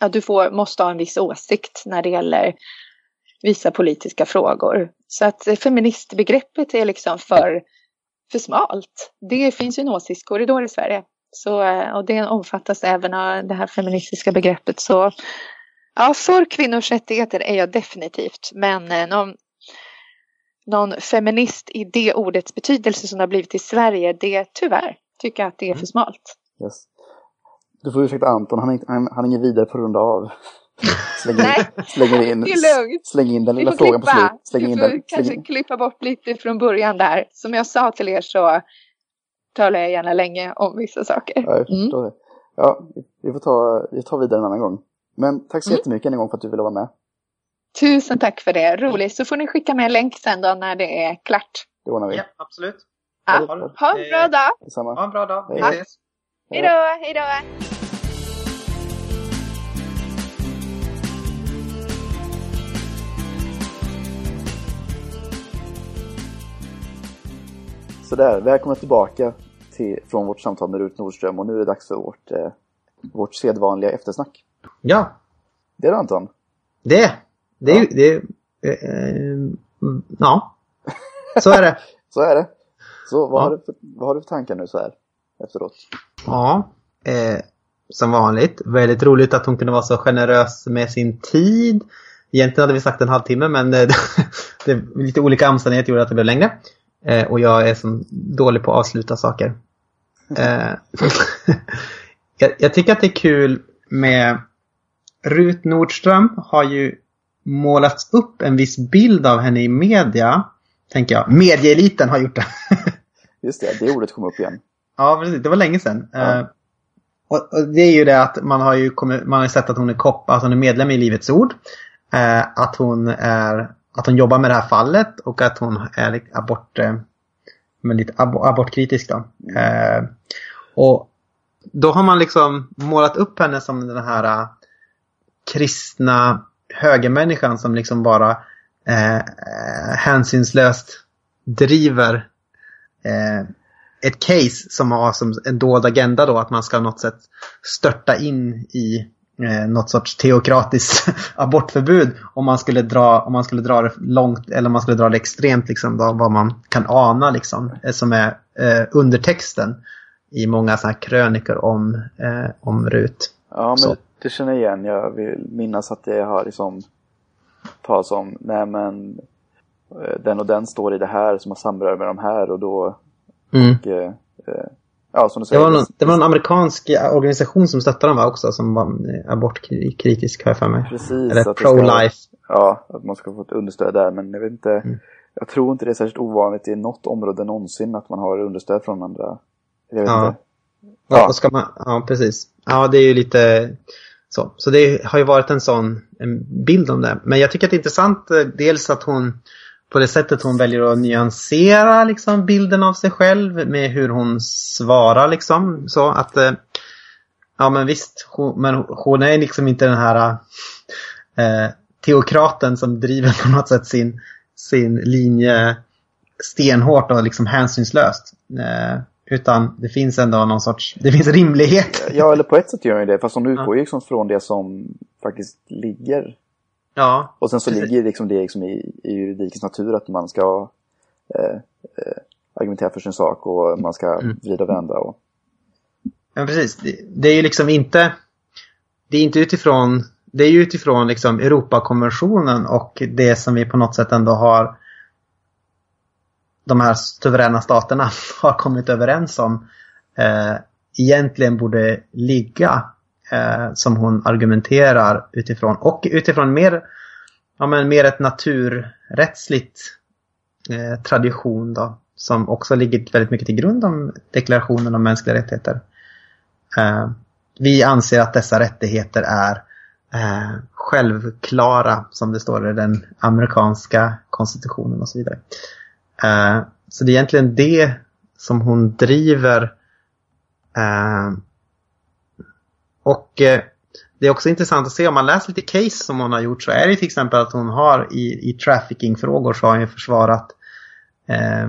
att du får, måste ha en viss åsikt när det gäller vissa politiska frågor. Så att feministbegreppet är liksom för, för smalt. Det finns ju en åsiktskorridor i Sverige. Så, eh, och det omfattas även av det här feministiska begreppet. Så ja, för kvinnors rättigheter är jag definitivt. Men eh, någon någon feminist i det ordets betydelse som det har blivit i Sverige, det tyvärr tycker jag att det är för mm. smalt. Yes. Du får ursäkta Anton, han, han, han är ingen vidare på runda av. Slänger in, det är lugnt. Släng in den lilla frågan klippa. på slutet. Släng in den, kanske in. klippa bort lite från början där. Som jag sa till er så talar jag gärna länge om vissa saker. Ja, mm. ja vi får ta, vi tar vidare en annan gång. Men tack så mm. jättemycket en gång för att du ville vara med. Tusen tack för det, roligt. Så får ni skicka med en länk sen då när det är klart. Det ordnar vi. Ja, absolut. Ja. Ha, en bra dag. Detsamma. Ha en bra dag. Vi ses. Hej då, hej då. Sådär, välkomna tillbaka till, från vårt samtal med Rut Nordström och nu är det dags för vårt, eh, vårt sedvanliga eftersnack. Ja. Det är det Anton. Det det är det, eh, ja. Så är det. så är det. Så vad, ja. har du för, vad har du för tankar nu så här efteråt? Ja, eh, som vanligt. Väldigt roligt att hon kunde vara så generös med sin tid. Egentligen hade vi sagt en halvtimme men eh, det, lite olika omständigheter gjorde att det blev längre. Eh, och jag är så dålig på att avsluta saker. Eh, jag, jag, tycker att det är kul med Rut Nordström har ju målats upp en viss bild av henne i media. Tänker jag. Medieeliten har gjort det. Just det, det ordet kom upp igen. Ja, precis. Det var länge sedan. Ja. Uh, och, och, det är ju det att man har ju kommit, man har sett att hon är kopp, att hon är medlem i Livets Ord. Uh, att hon är att hon jobbar med det här fallet och att hon är abort, eh, men lite ab abortkritisk. Då. Eh, och då har man liksom målat upp henne som den här uh, kristna högermänniskan som liksom bara eh, hänsynslöst driver eh, ett case som har som en dold agenda då att man ska något sätt störta in i eh, något sorts teokratiskt abortförbud om man skulle dra, om man skulle dra det långt eller om man skulle dra det extremt liksom då, vad man kan ana liksom eh, som är eh, undertexten i många sådana här krönikor om, eh, om Rut. Ja, men Så. det känner jag igen. Jag vill minnas att det har liksom talas om, nej men eh, den och den står i det här som har samröre med de här och då mm. och, eh Ja, som du säger. Det var, någon, det var en amerikansk organisation som stöttade dem också, som var abortkritisk har jag för mig. Precis. Eller pro-life. Ja, att man ska få ett understöd där, men jag vet inte. Mm. Jag tror inte det är särskilt ovanligt i något område någonsin att man har understöd från andra. Jag vet ja. inte. Ja. ja. Ska man, ja, precis. Ja, det är ju lite så. Så det har ju varit en sån en bild om det. Men jag tycker att det är intressant eh, dels att hon på det sättet hon väljer att nyansera liksom, bilden av sig själv med hur hon svarar. Liksom, så att, eh, ja men visst, hon, men hon är liksom inte den här eh, teokraten som driver på något sätt sin, sin linje stenhårt och liksom hänsynslöst. Eh, utan det finns ändå någon sorts, det finns rimlighet. Ja, eller på ett sätt gör den det. Fast hon utgår ju liksom från det som faktiskt ligger Ja. Och sen så precis. ligger liksom det liksom i, i juridikens natur att man ska eh, eh, argumentera för sin sak och man ska mm. vrida och vända. Och... Ja, precis. Det, det, är ju liksom inte... Det är inte utifrån... Det är ju utifrån liksom Europakonventionen och det som vi på något sätt ändå har de här suveräna staterna har kommit överens om eh, egentligen borde ligga eh, som hon argumenterar utifrån. Och utifrån mer, ja, men mer ett naturrättsligt eh, tradition då. Som också ligger väldigt mycket till grund om deklarationen om mänskliga rättigheter. Eh, vi anser att dessa rättigheter är eh, självklara som det står i den amerikanska konstitutionen och så vidare. Eh, så det är egentligen det som hon driver eh, och eh, det är också intressant att se om man läser lite case som hon har gjort så är det till exempel att hon har i, i traffickingfrågor så har hon försvarat eh,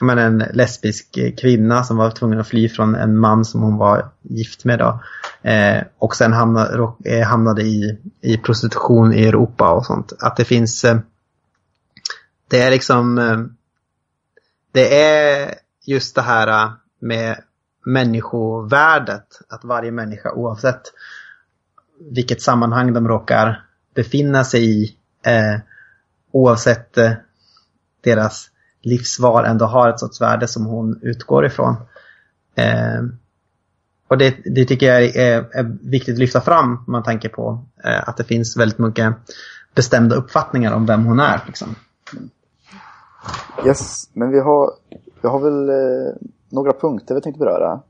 men en lesbisk kvinna som var tvungen att fly från en man som hon var gift med. Då. Eh, och sen hamnade, eh, hamnade i, i prostitution i Europa och sånt. Att det finns... Eh, det är liksom... Eh, det är just det här eh, med människovärdet. Att varje människa oavsett vilket sammanhang de råkar befinna sig i eh, oavsett eh, deras livsval ändå har ett sorts värde som hon utgår ifrån. Eh, och det, det, tycker jag är, är, viktigt att lyfta fram om man tänker på eh, att det finns väldigt mycket bestämda uppfattningar om vem hon är. Liksom. Yes, men vi har, vi har väl eh, några punkter vi tänkte beröra.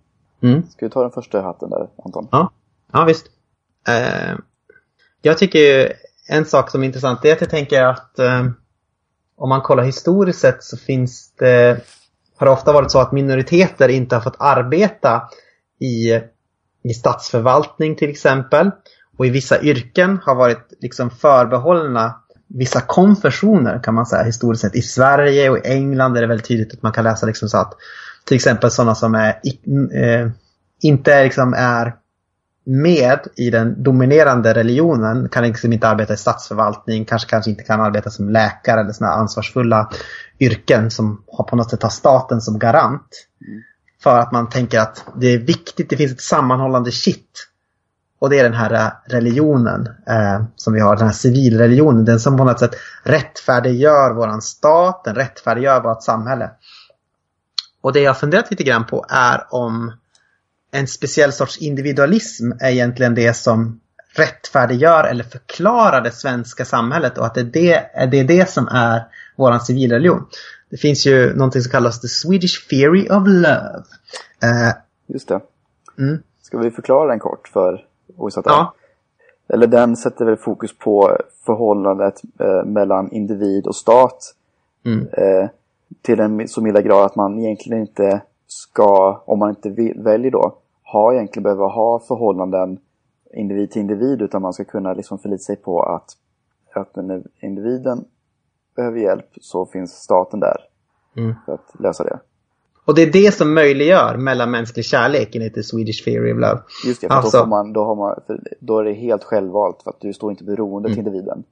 Mm. Ska vi ta den första hatten där, Anton? Ja, ja visst. Eh, jag tycker en sak som är intressant är att jag tänker att eh, om man kollar historiskt sett så finns det, har det ofta varit så att minoriteter inte har fått arbeta i, i statsförvaltning till exempel. Och i vissa yrken har varit liksom förbehållna vissa konfessioner kan man säga historiskt sett. I Sverige och i England är det väldigt tydligt att man kan läsa liksom så att till exempel sådana som är, eh, inte liksom är med i den dominerande religionen kan liksom inte arbeta i statsförvaltning, kanske, kanske inte kan arbeta som läkare eller sådana ansvarsfulla yrken som har på något sätt har staten som garant. För att man tänker att det är viktigt, det finns ett sammanhållande kitt. Och det är den här eh, religionen eh, som vi har, den här civilreligionen. Den som på något sätt rättfärdiggör våran stat, den rättfärdiggör vårt samhälle. Och det jag funderat lite grann på är om en speciell sorts individualism är egentligen det som rättfärdiggör eller förklarar det svenska samhället och att det är det, det, är det som är vår civilreligion. Det finns ju någonting som kallas the Swedish Theory of Love. Uh, Just det. Mm. Ska vi förklara den kort för oinsatta? Ja. Eller den sätter väl fokus på förhållandet eh, mellan individ och stat. Mm. Eh, till en så milda grad att man egentligen inte ska, om man inte vill, väljer då, ha egentligen behöva ha förhållanden individ till individ utan man ska kunna liksom förlita sig på att, att när individen behöver hjälp så finns staten där mm. för att lösa det. Och det är det som möjliggör mellanmänsklig kärlek enligt the Swedish Theory of Love. Just det, för alltså, då, man, då, har man, då är det helt självvalt för att du står inte beroende mm. till individen.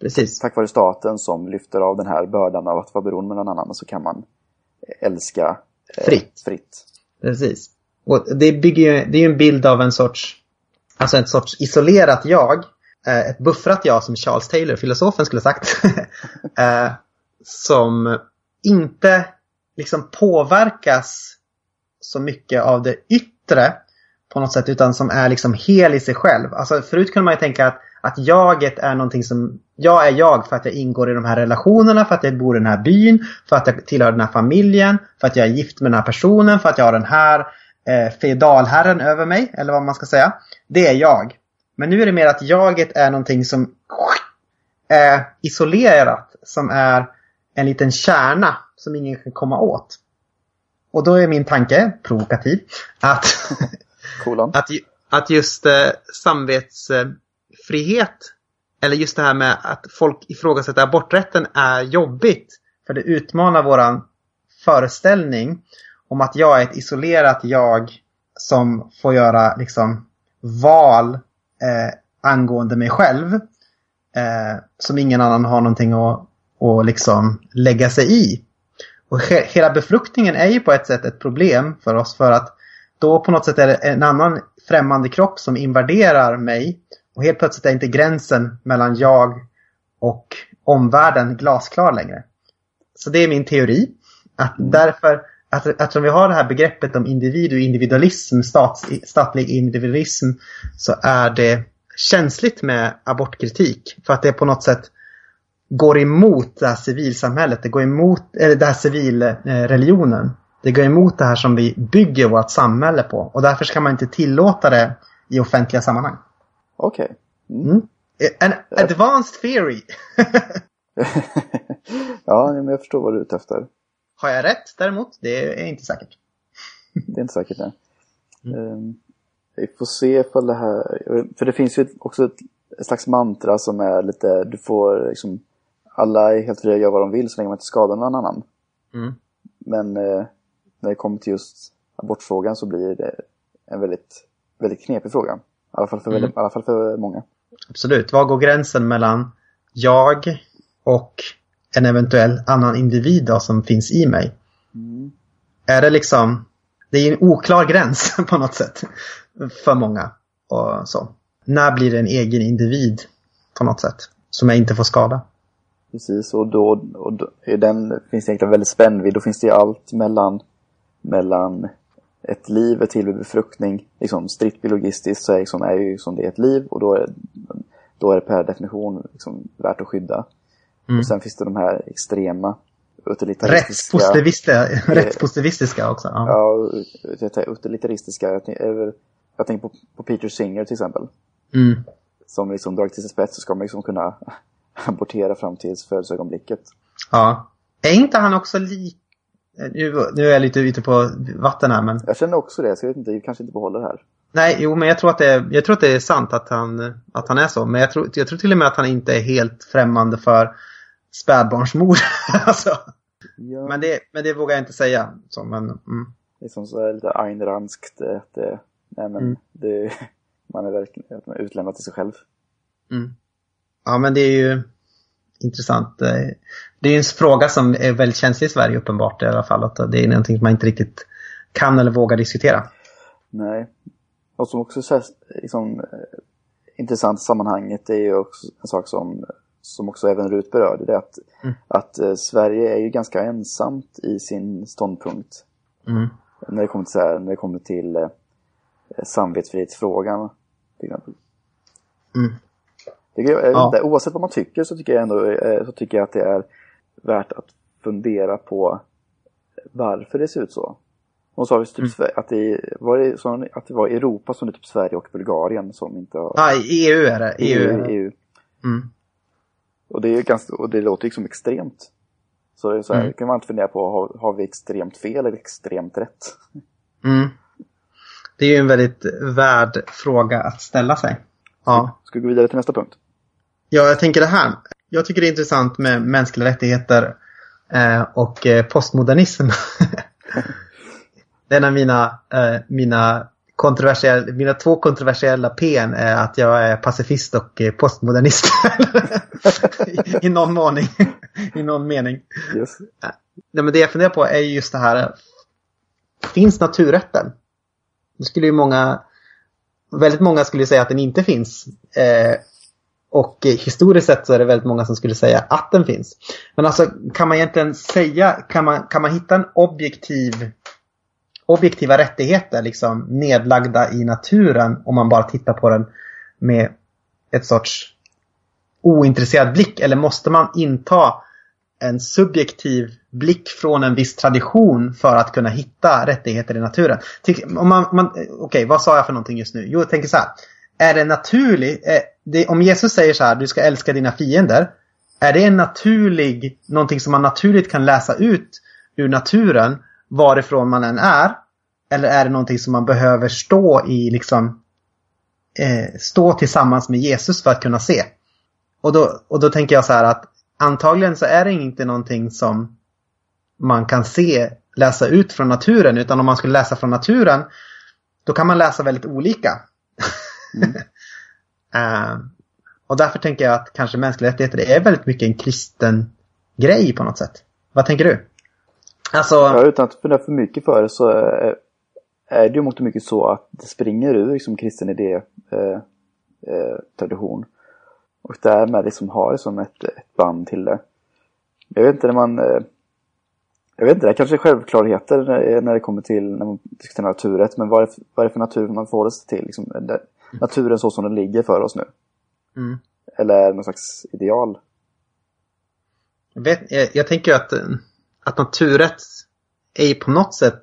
Precis. Tack vare staten som lyfter av den här bördan av att vara beroende med någon annan så kan man älska eh, fritt. fritt. Precis. Och det, bygger ju, det är ju en bild av en sorts, alltså en sorts isolerat jag. Eh, ett buffrat jag som Charles Taylor, filosofen, skulle sagt. eh, som inte liksom påverkas så mycket av det yttre på något sätt utan som är liksom hel i sig själv. Alltså förut kunde man ju tänka att, att jaget är någonting som, jag är jag för att jag ingår i de här relationerna, för att jag bor i den här byn, för att jag tillhör den här familjen, för att jag är gift med den här personen, för att jag har den här eh, feodalherren över mig, eller vad man ska säga. Det är jag. Men nu är det mer att jaget är någonting som är isolerat, som är en liten kärna som ingen kan komma åt. Och då är min tanke, provokativ, att, att, att just eh, samvetsfrihet eller just det här med att folk ifrågasätter aborträtten är jobbigt. För det utmanar våran föreställning om att jag är ett isolerat jag som får göra liksom val eh, angående mig själv. Eh, som ingen annan har någonting att, att liksom lägga sig i. Och hela befruktningen är ju på ett sätt ett problem för oss för att då på något sätt är det en annan främmande kropp som invaderar mig. Och helt plötsligt är inte gränsen mellan jag och omvärlden glasklar längre. Så det är min teori. Att därför, att, eftersom vi har det här begreppet om individ och individualism, stats, statlig individualism, så är det känsligt med abortkritik. För att det på något sätt går emot det här civilsamhället, det går emot eller det här civilreligionen. Det går emot det här som vi bygger vårt samhälle på. Och därför ska man inte tillåta det i offentliga sammanhang. Okej. Okay. Mm. En advanced theory. ja, men jag förstår vad du är ute efter. Har jag rätt däremot? Det är inte säkert. det är inte säkert, nej. Mm. Um, vi får se ifall det här... För det finns ju också ett slags mantra som är lite... Du får liksom alla är helt fria att göra vad de vill så länge man inte skadar någon annan. Mm. Men eh, när det kommer till just abortfrågan så blir det en väldigt, väldigt knepig fråga. Alla, fall för mm. väldigt, alla fall för många. Absolut. Var går gränsen mellan jag och en eventuell annan individ då, som finns i mig? Mm. Är det liksom... Det är en oklar gräns på något sätt för många. Och så. När blir det en egen individ på något sätt som jag inte får skada? Precis, och då, och då den finns det egentligen väldigt spännvidd. Då finns det allt mellan, mellan ett liv, ett till vid befruktning. Liksom, strikt biologistiskt så är, liksom, är ju som det är ett liv och då är, då är det per definition liksom, värt att skydda. Mm. Och sen finns det de här extrema utilitaristiska... Rättspositivistiska också. Ja, ja utilitaristiska. Jag, tänker, jag tänker på, på Peter Singer till exempel. Mm. Som liksom dragit till sin spets så ska man liksom kunna abortera fram till födelseögonblicket. Ja. Är inte han också lik... Nu, nu är jag lite ute på vatten här men... Jag känner också det, så jag vet inte, jag kanske inte behåller det här. Nej, jo men jag tror att det är, jag tror att det är sant att han, att han är så. Men jag tror, jag tror till och med att han inte är helt främmande för spädbarnsmord. alltså. ja. men, det, men det vågar jag inte säga. Så, men, mm. Det är som så lite Ayn Ranskt, att det, nej, men mm. det, man är verkligen utlämnad till sig själv. Mm. Ja, men det är ju intressant. Det är en fråga som är väldigt känslig i Sverige uppenbart i alla fall. Att det är någonting som man inte riktigt kan eller vågar diskutera. Nej. Och som också är liksom, intressant i sammanhanget är ju också en sak som, som också även Rut berörde. Det är att, mm. att eh, Sverige är ju ganska ensamt i sin ståndpunkt. Mm. När det kommer till, så här, när det kommer till eh, samvetsfrihetsfrågan till exempel. Mm. Det, jag, ja. inte, oavsett vad man tycker så tycker jag ändå eh, så tycker jag att det är värt att fundera på varför det ser ut så. Hon sa typ mm. att, det var det, så, att det var Europa som det typ Sverige och Bulgarien som inte har... Ja, i EU är det. EU. EU, EU. Mm. Och, det är ganska, och det låter liksom extremt. Så, så här, mm. kan man inte fundera på, har, har vi extremt fel eller extremt rätt? Mm. Det är ju en väldigt värd fråga att ställa sig. Ja. Ska vi gå vidare till nästa punkt? Ja, jag tänker det här. Jag tycker det är intressant med mänskliga rättigheter eh, och eh, postmodernism. det är en av mina, eh, mina, kontroversiella, mina två kontroversiella P är att jag är pacifist och postmodernist. I, I någon mening. I någon mening. Yes. Nej, men det jag funderar på är just det här. Finns naturrätten? Det skulle ju många, väldigt många skulle säga att den inte finns. Eh, och historiskt sett så är det väldigt många som skulle säga att den finns. Men alltså kan man egentligen säga, kan man, kan man hitta en objektiv objektiva rättigheter liksom nedlagda i naturen om man bara tittar på den med ett sorts ointresserad blick? Eller måste man inta en subjektiv blick från en viss tradition för att kunna hitta rättigheter i naturen? Om man, man, Okej, okay, vad sa jag för någonting just nu? Jo, jag tänker så här. Är det naturligt? Eh, om Jesus säger så här, du ska älska dina fiender. Är det en naturlig, någonting som man naturligt kan läsa ut ur naturen varifrån man än är? Eller är det någonting som man behöver stå i liksom eh, stå tillsammans med Jesus för att kunna se? Och då, och då tänker jag så här att antagligen så är det inte någonting som man kan se, läsa ut från naturen. Utan om man skulle läsa från naturen då kan man läsa väldigt olika. Mm. uh, och därför tänker jag att kanske mänskliga rättigheter är väldigt mycket en kristen grej på något sätt. Vad tänker du? Alltså... Ja, utan att fundera för mycket för det så är, är det ju mångt och mycket så att det springer ur liksom kristen idé eh, eh, tradition. Och därmed liksom har det som ett, ett band till det. Jag vet inte när man... Eh, jag vet inte, det är kanske är självklarheter när, det kommer till när man diskuterar naturrätt. Men vad är, vad är det för natur man förhåller sig till? Liksom, det, naturen så som den ligger för oss nu. Mm. Eller någon slags ideal? Jag, vet, jag, jag tänker att, att naturrätt är på något sätt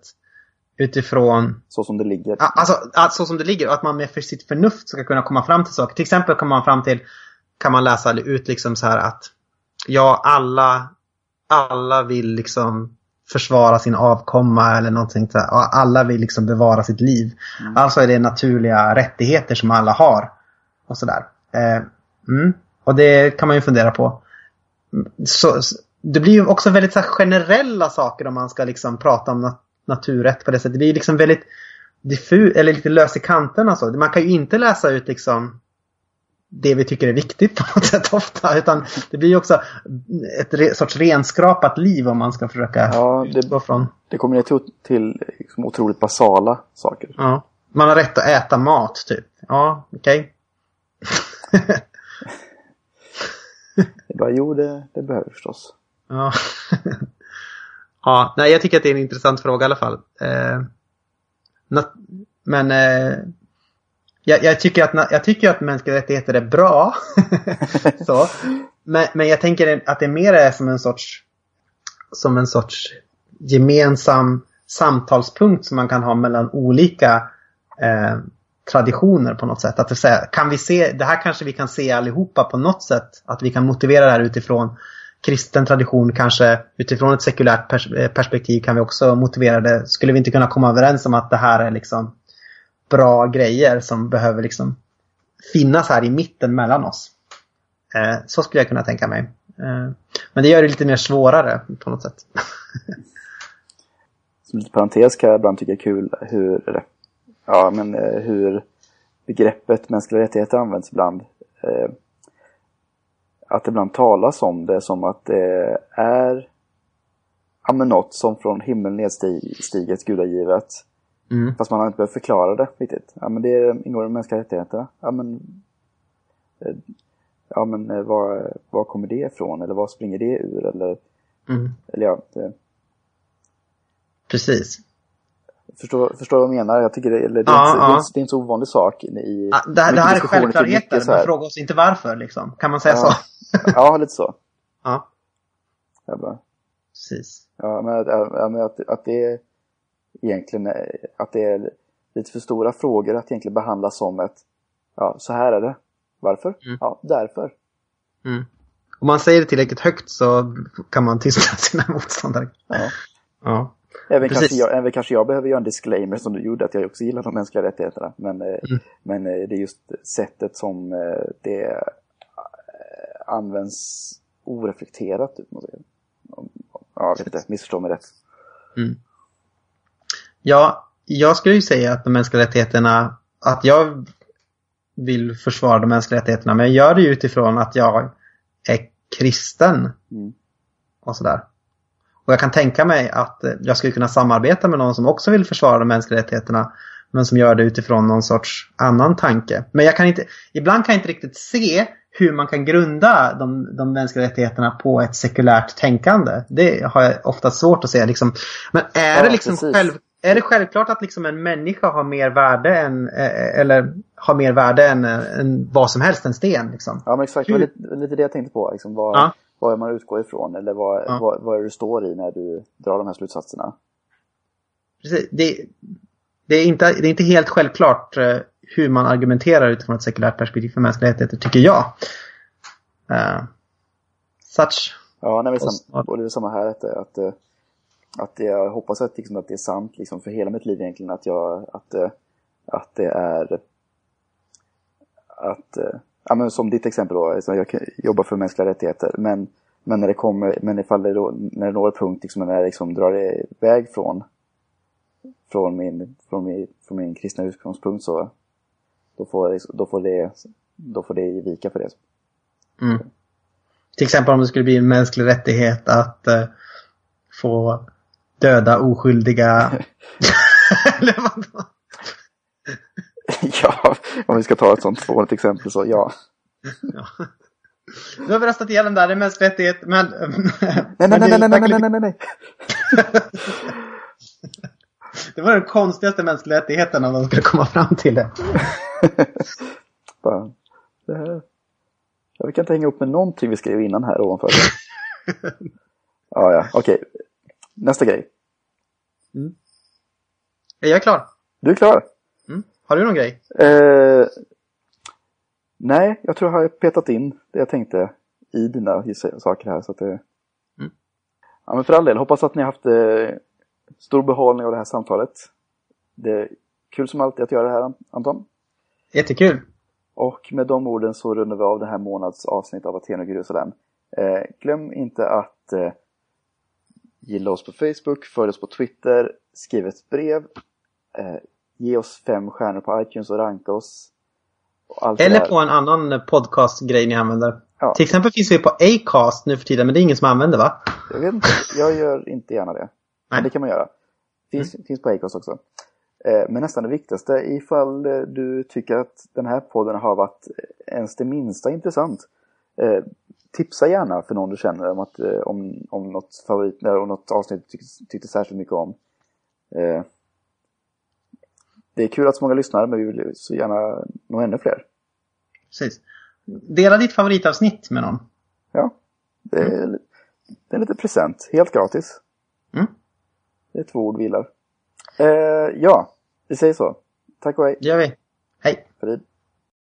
utifrån... Så som det ligger. Alltså, så som det ligger. Och att man med för sitt förnuft ska kunna komma fram till saker. Till exempel kommer man fram till, kan man läsa ut liksom så här att ja, alla, alla vill liksom försvara sin avkomma eller någonting så alla vill liksom bevara sitt liv. Mm. Alltså är det naturliga rättigheter som alla har. Och sådär. Eh, mm. Och det kan man ju fundera på. Så, det blir ju också väldigt så generella saker om man ska liksom prata om nat naturrätt på det sättet. Det blir liksom väldigt diffus, eller lite lös i kanterna så. Man kan ju inte läsa ut liksom det vi tycker är viktigt på något sätt ofta. Utan det blir ju också ett re, sorts renskrapat liv om man ska försöka ja, det, gå från... Det kommer till, till liksom otroligt basala saker. Ja. Man har rätt att äta mat typ. Ja, okej. Okay. bara, jo, det, det behöver förstås. Ja. Ja, nej, jag tycker att det är en intressant fråga i alla fall. Eh, men eh, jag, jag, tycker att, jag tycker att mänskliga rättigheter är bra. så. Men, men jag tänker att det mer är som en sorts som en sorts gemensam samtalspunkt som man kan ha mellan olika eh, traditioner på något sätt. Att det, säga, kan vi se, det här kanske vi kan se allihopa på något sätt. Att vi kan motivera det här utifrån kristen tradition kanske utifrån ett sekulärt pers eh, perspektiv kan vi också motivera det. Skulle vi inte kunna komma överens om att det här är liksom bra grejer som behöver liksom finnas här i mitten mellan oss. Eh, så skulle jag kunna tänka mig. Eh, men det gör det lite mer svårare på något sätt. Som lite parentes kan jag ibland tycka är kul hur, ja, men, eh, hur begreppet mänskliga rättigheter används ibland. Eh, att det ibland talas om det som att det är ja, men något som från himlen nedstiget, gudagivet. Mm. Fast man har inte behövt förklara det riktigt. Ja, men det ingår i de mänskliga rättigheterna. Ja, men, eh, ja, men eh, var, var kommer det ifrån? Eller var springer det ur? Eller, mm. eller ja, det... Precis. förstår, förstår vad jag menar. Jag tycker det, eller, det, är, Ja, inte, ja. det, är, inte, det är inte så ovanlig sak. I, Ja, det, det här är självklarheter, men fråga oss inte varför liksom. Kan man säga Ja. så? Ja, lite så. Ja, Jag bara, precis. ja, men, ja, men att, att det är egentligen är- att det är lite för stora frågor att egentligen behandla som ett ja, så här är det. Varför? Mm. Ja, därför. Mm. Om man säger det tillräckligt högt så kan man tysta sina motståndare. Ja. Ja. Även, Precis. kanske jag, även kanske jag behöver göra en disclaimer som du gjorde, att jag också gillar de mänskliga rättigheterna. Men, eh, Mm. men eh, det är just sättet som eh, det eh, används oreflekterat. typ, Ja, jag vet inte, missförstå mig rätt. Mm. Ja, jag skulle ju säga att de mänskliga rättigheterna, att jag vill försvara de mänskliga rättigheterna, men jag gör det ju utifrån att jag är kristen Mm. och sådär. Och jag kan tänka mig att jag skulle kunna samarbeta med någon som också vill försvara de mänskliga rättigheterna, men som gör det utifrån någon sorts annan tanke. Men jag kan inte, ibland kan jag inte riktigt se hur man kan grunda de, de mänskliga rättigheterna på ett sekulärt tänkande. Det har jag ofta svårt att se. Liksom. Men är, Ja, det liksom precis. själv, är det självklart att liksom en människa har mer värde än, eh, eller har mer värde än, eh, än vad som helst, en sten? Liksom? Ja, men exakt. Det var lite, lite det jag tänkte på. Liksom, vad, Ja. vad är man utgår ifrån? Eller vad, Ja. vad, vad är du står i när du drar de här slutsatserna? Precis. Det, det, är inte, det är inte helt självklart eh, hur man argumenterar utifrån ett sekulärt perspektiv för mänskliga rättigheter, tycker jag. Uh, such. Ja, nej, men sam, och det är samma här. Att, att, eh, att jag hoppas att, liksom, att det är sant liksom, för hela mitt liv egentligen. Att, jag, att, eh, att det är... Att, eh, ja, men som ditt exempel då, liksom, jag jobbar för mänskliga rättigheter. Men, men när det kommer, men ifall det då, när det når en punkt liksom, när det liksom drar iväg från, från, min, från, min, från min kristna utgångspunkt så då får, det- liksom, då får, det, då får det vika för det. Mm. Till exempel om det skulle bli en mänsklig rättighet att eh, få döda oskyldiga... Ja, om vi ska ta ett sånt fånigt exempel så ja. Ja. Nu har vi röstat igenom där, det är mänsklig rättighet, men... Nej, nej, nej, nej, nej, nej, nej, nej, nej. Det var den konstigaste mänskliga rättigheten om de skulle komma fram till det. Bara, det här. Ja, vi kan inte hänga upp med någonting vi skrev innan här ovanför. ja, ja, okej. Nästa grej. Är jag klar? Du är klar? Mm. Har du någon grej? Eh, nej, jag tror jag har petat in det jag tänkte i dina saker här. Så att det... Mm. Ja, men för all del, hoppas att ni har haft eh, stor behållning av det här samtalet. Det är kul som alltid att göra det här, Anton. Jättekul. Och med de orden så rundar vi av det här månads avsnitt av Aten och Jerusalem. Eh, glöm inte att eh, gilla oss på Facebook, följ oss på Twitter, skriv ett brev, eh, ge oss fem stjärnor på iTunes och ranka oss. Och Eller på en annan podcastgrej ni använder. Ja. Till exempel finns vi på Acast nu för tiden, men det är ingen som använder va? Jag vet inte, jag gör inte gärna det. Nej. Men det kan man göra. Finns, finns på Acast också. Eh, men nästan det viktigaste, ifall eh, du tycker att den här podden har varit ens det minsta intressant. Eh, tipsa gärna för någon du känner om, att, eh, om, om något favorit, eller om något avsnitt du tyckte, tyckte särskilt mycket om. Eh, det är kul att så många lyssnar, men vi vill så gärna nå ännu fler. Precis. Dela ditt favoritavsnitt med någon. Ja, det är, det är lite present, helt gratis. Mm. Det är två ord vi gillar. Eh, ja, vi säger så. Tack och hej. Det gör vi. Hej! Frid.